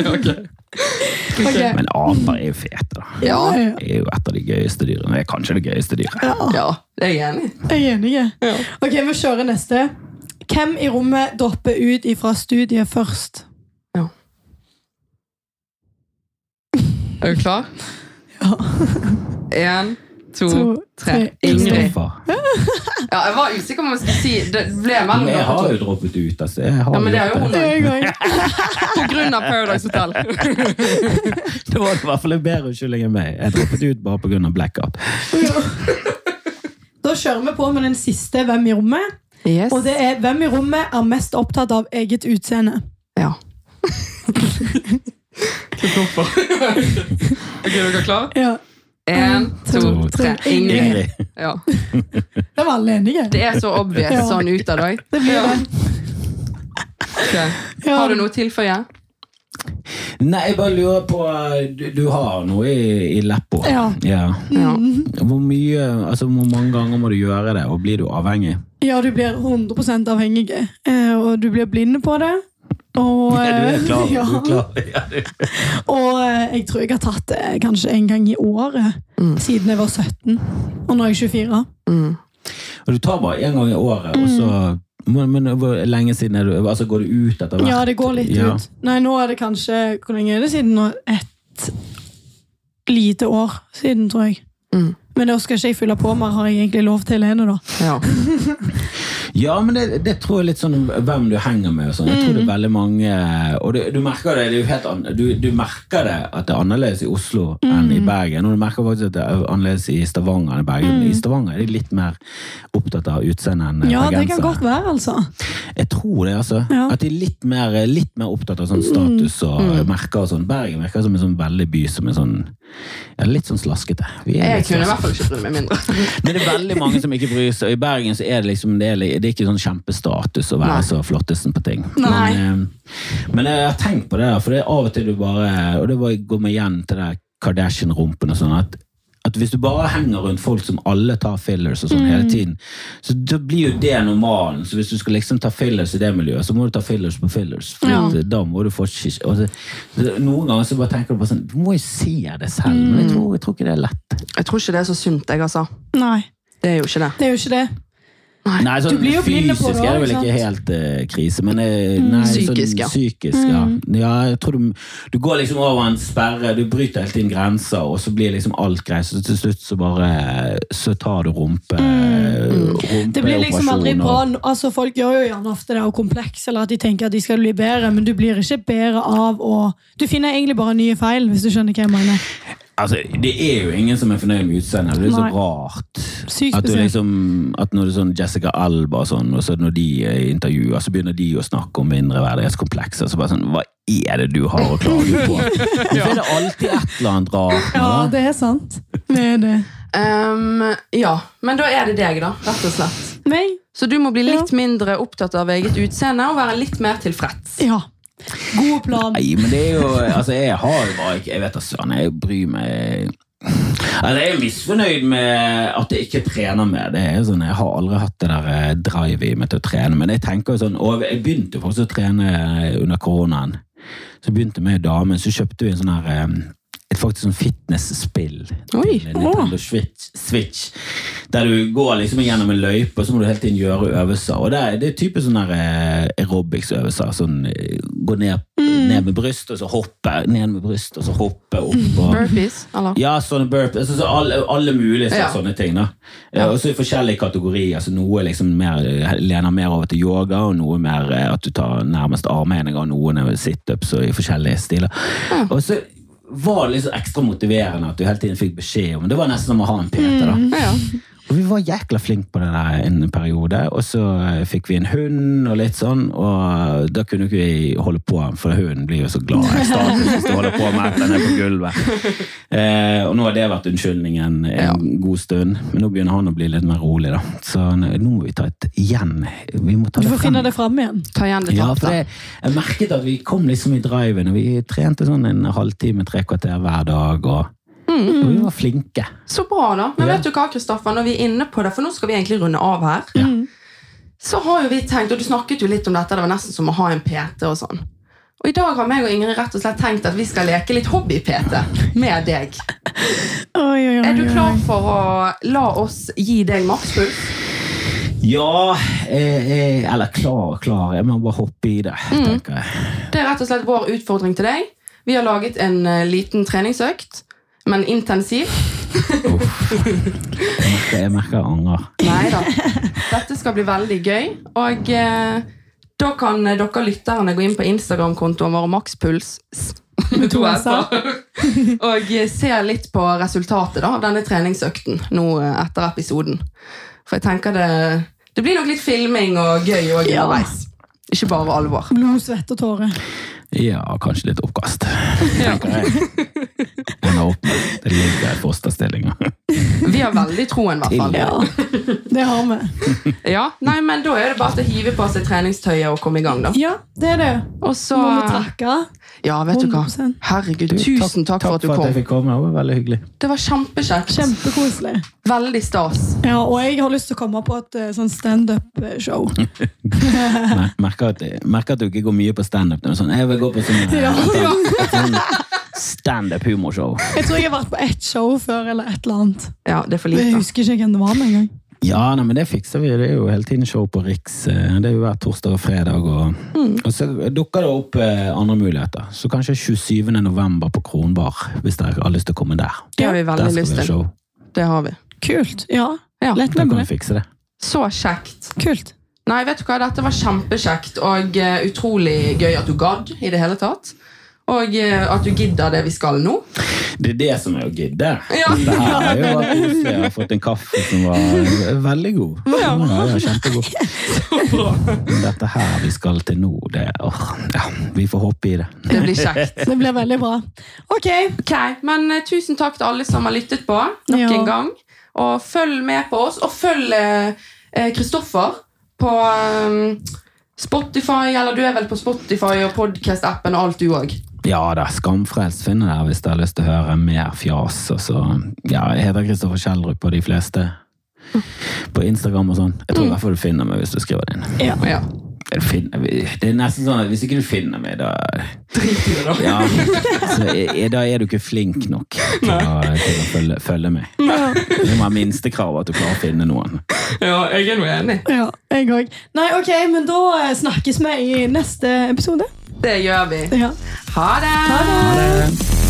Ok. Men aper er jo fete, da. Ja, ja. Det er jo et av de gøyeste dyrene. Det er kanskje det gøyeste dyret. ja. Ja, det er jeg enig i. Jeg er enig. Ja. Ok, vi kjører neste. Hvem i rommet dropper ut ifra studiet først? Ja. Er du klar? Ja. En, to, tre. tre. Ingrid. Ja, jeg var usikker på om jeg skulle si Det ble mellom jeg har jo droppet ut. Altså. Jeg har Ja, men det er jo hun. På grunn av Paradise Hotel. Det var i hvert fall en bedre unnskyldning enn meg. Jeg droppet ut bare på grunn av blackout. Da kjører vi på med den siste Hvem i rommet. Yes. Og det er Hvem i rommet er mest opptatt av eget utseende? Ja. Hvorfor? ok, er dere klar? Ja. En, to, to, tre. tre. Ingrid. Ingrid. Ja. Det var alle enige. Det er så obvious Ja. sånn ut av deg. Det blir Ja. det. Okay. Har du noe å tilføye? Nei, jeg bare lurer på Du, du har noe i, i leppa. Ja. ja. Ja. Hvor mye, altså hvor mange ganger må du gjøre det, og blir du avhengig? Ja, du blir 100 avhengig, eh, og du blir blinde på det. Og, Ja, du er klar. ja. Du er klar. Ja, du. og eh, jeg tror jeg har tatt det kanskje en gang i året Mm. siden jeg var 17. Og nå er jeg 24. Mm. Og du tar bare én gang i året, og så men, men hvor lenge siden er du, altså går det ut etter hvert? Ja, det går litt Ja. ut. Nei, nå er det kanskje Hvor lenge er det siden nå? Et lite år siden, tror jeg. Mm. Men da skal ikke jeg fylle på mer, har jeg egentlig lov til ene, da. Ja. Ja, men det, det tror jeg litt sånn hvem du henger med sånn. Jeg tror det er veldig mange Og du, du merker det, det helt du, du merker det at det er annerledes i Oslo enn i Bergen. Og du merker faktisk at det er annerledes i Stavanger enn i Bergen. I Stavanger er de litt mer opptatt av utseendet enn Ja, det kan bergensere. godt være, altså. Jeg tror det, altså. Ja. At de er litt mer, litt mer opptatt av sånn status og merker og sånn. Bergen virker som en sånn veldig by som er sånn ja, litt sånn slaskete. Vi er Jeg kunne i hvert fall ikke brydd meg mindre. Men det er veldig mange som ikke bryr seg. Og I Bergen så er det liksom det er, det er ikke sånn kjempestatus å være Nei. så flottesten på ting. Nei. Men, eh, men jeg har tenkt på det, der, for det er av og til du bare Og det var- går meg igjen til det Kardashian-rumpen og sånn. at at hvis du bare henger rundt folk som alle tar fillers og sånn hele tiden, så da blir jo det normalen. Så hvis du skal liksom ta fillers i det miljøet, så må du ta fillers på fillers. For Ja. da må du få det, Noen ganger så bare tenker du på sånn Du må jo se det selv, men jeg tror, jeg tror ikke det er lett. Jeg tror ikke det er så sunt, jeg, altså. Nei, Det er jo ikke det. det er jo ikke det. Nei, sånn fysisk det er det vel ikke helt uh, krise, men eh, nei, Psykisk, ja. sånn, psykisk, ja. ja. Jeg tror du, du går liksom over en sperre, du bryter helt inn grenser, og så blir liksom alt greit, så til slutt så bare så tar du rumpe, rumpeoperasjon. Det blir liksom aldri bra. Altså, folk gjør jo gjerne ofte det og kompleks, eller at de tenker at de skal bli bedre, men du blir ikke bedre av å Du finner egentlig bare nye feil, hvis du skjønner hva jeg mener. Altså, det er jo ingen som er fornøyd med utseendet, det er så Nei. rart. Sykt At, du spesielt. liksom, at når det er sånn Jessica Alba og sånn, og så når de er intervjuer, så begynner de å snakke om mindreverdighetskomplekser. Så bare sånn, hva er det du har å klage på? Hvorfor er det alltid et eller annet rart? Ja, med det? det er sant. Det er det. Ehm, ja, men da er det deg, da. Rett og slett. Meg? Så du må bli litt mindre opptatt av eget utseende og være litt mer tilfreds. Ja. God plan. Nei, men det er jo Altså, jeg har jo bare ikke Jeg vet da søren, jeg bryr meg Altså, Jeg er misfornøyd med at jeg ikke trener mer. Det er jo sånn, Jeg har aldri hatt det der eh, drive i meg til å trene. Men jeg tenker jo sånn, og jeg begynte jo faktisk å trene under koronaen. Så begynte vi med damen, så kjøpte vi en sånn her eh, et faktisk sånn fitnessspill Nintendo Switch, Switch. Der du går liksom gjennom en løype, og så må du hele tiden gjøre øvelser. Og det er, det er typisk sånne eh, aerobics-øvelser. Sånn, eh, gå ned, ned med bryst, og så hoppe. Ned med bryst, og så hoppe opp. Og, Burpees, eller? ja, sånne burpees. altså, så alle, alle mulige så, Ja. sånne ting. da. Ja. Og så i forskjellige kategorier. så Noe liksom mer, eh, lener mer over til yoga, og noe mer eh, at du tar nærmest armhevinger, og noen situps og i forskjellige stiler. Og så var det liksom ekstra motiverende at du hele tiden fikk beskjed om Det var nesten som å ha en PT. da. Ja, ja. Og vi var jækla flinke på det der en periode, og så eh, fikk vi en hund og litt sånn, og da kunne ikke vi holde på, for hunden blir jo så glad i status hvis du holder på med at den er på gulvet. Eh, og nå har det vært unnskyldningen en Ja. god stund, men nå begynner han å bli litt mer rolig da. Så nå må vi ta et igjen. Vi må ta Du får finne det fram igjen. Ta igjen det Ja, for det, jeg merket at vi kom liksom i driven, og vi trente sånn en halvtime, tre kvarter hver dag, og, og vi var flinke. Så bra, da. Men Ja. vet du hva, Kristoffer, når vi er inne på det, for nå skal vi egentlig runde av her, Ja. så har jo vi tenkt, og du snakket jo litt om dette, det var nesten som å ha en PT og sånn. Og i dag har meg og Ingrid rett og slett tenkt at vi skal leke litt hobby-PT med deg. Oi, oi, oi, Er du klar for å la oss gi deg makspuls? Ja, eh, eh, eller klar, og klar. Jeg må bare hoppe i det, tenker jeg. Det er rett og slett vår utfordring til deg. Vi har laget en eh, liten treningsøkt, men intensiv. Jeg merker jeg, merker jeg. Nei da. Dette skal bli veldig gøy. Og eh, da kan dere lytterne gå inn på Instagram-kontoen vår Makspuls med to s-er, og eh, se litt på resultatet da, av denne treningsøkten nå eh, etter episoden. For jeg tenker det, det blir nok litt filming og gøy og Ja. Ikke bare alvor. Blod, svette og tårer. Ja, kanskje litt oppkast. jeg. Ender opp med. Det ligger fosterstillinger. Vi har veldig troen, i hvert fall. Ja, det har vi. Ja, nei, men Da er det bare å hive på seg treningstøyet og komme i gang. da. Ja, det er det. Og så Må vi takke. Ja, vet du hva? 100%. Herregud, tusen takk for at du kom. Takk for at jeg fikk komme. Det var veldig hyggelig. Det var kjempekjekt. Kjempekoselig. Veldig stas. Ja, og jeg har lyst til å komme på et eh, sånn standup-show. Merker at, merker at du ikke går mye på standup. Sånn, jeg vil gå på sånn, Ja, ja. sånn standup-humorshow. Jeg tror jeg har vært på ett show før, eller et eller annet. Ja, det er for lite. Jeg husker ikke hvem det var med engang. Ja, nei, men det fikser vi. Det er jo hele tiden show på Riks. eh, Det er jo hver torsdag og fredag. Og, og så dukker det opp eh, andre muligheter. Så kanskje 27. november på Kronbar, hvis dere har lyst til å komme der. Det har vi veldig lyst til. Det har vi. Kult. Ja, Ja, lett Da med det. vi fikse det. Så kjekt. Kult. Nei, vet du hva? Dette var kjempekjekt og eh, utrolig gøy at du gadd i det hele tatt. Og eh, at du gidder det vi skal nå. Det er det som er å gidde. Ja. Det her er jo at. Jeg har fått en kaffe som var eh, veldig god. Ja. Ja, kjempegod. Dette her vi skal til nå, det åh, ja, Vi får håpe i det. Det blir kjekt. Det blir veldig bra. Ok. okay. Men eh, tusen takk til alle som har lyttet på nok Ja. en gang. Og følg med på oss, og følg eh, Kristoffer på um, Spotify, eller du er vel på Spotify og podcast-appen og alt du òg. Ja da, Skamfrelst finner dere hvis dere har lyst til å høre mer fjas. Og så, ja, jeg heter Kristoffer Kjeldrup på de fleste. På Instagram og sånn. Jeg tror i hvert fall du finner meg hvis du skriver det inn. Ja. Ja. Du det er nesten sånn at hvis ikke du finner meg, da Drit i det, da. ja, så er, Da er du ikke flink nok til å, til å følge, følge med. Det må være minstekrav at du klarer å finne noen. Ja, jeg er nå enig. Ja, jeg òg. Nei, ok, men da eh, snakkes vi i neste episode. Det gjør vi. Ja. Ha det! Ha det! Ha det!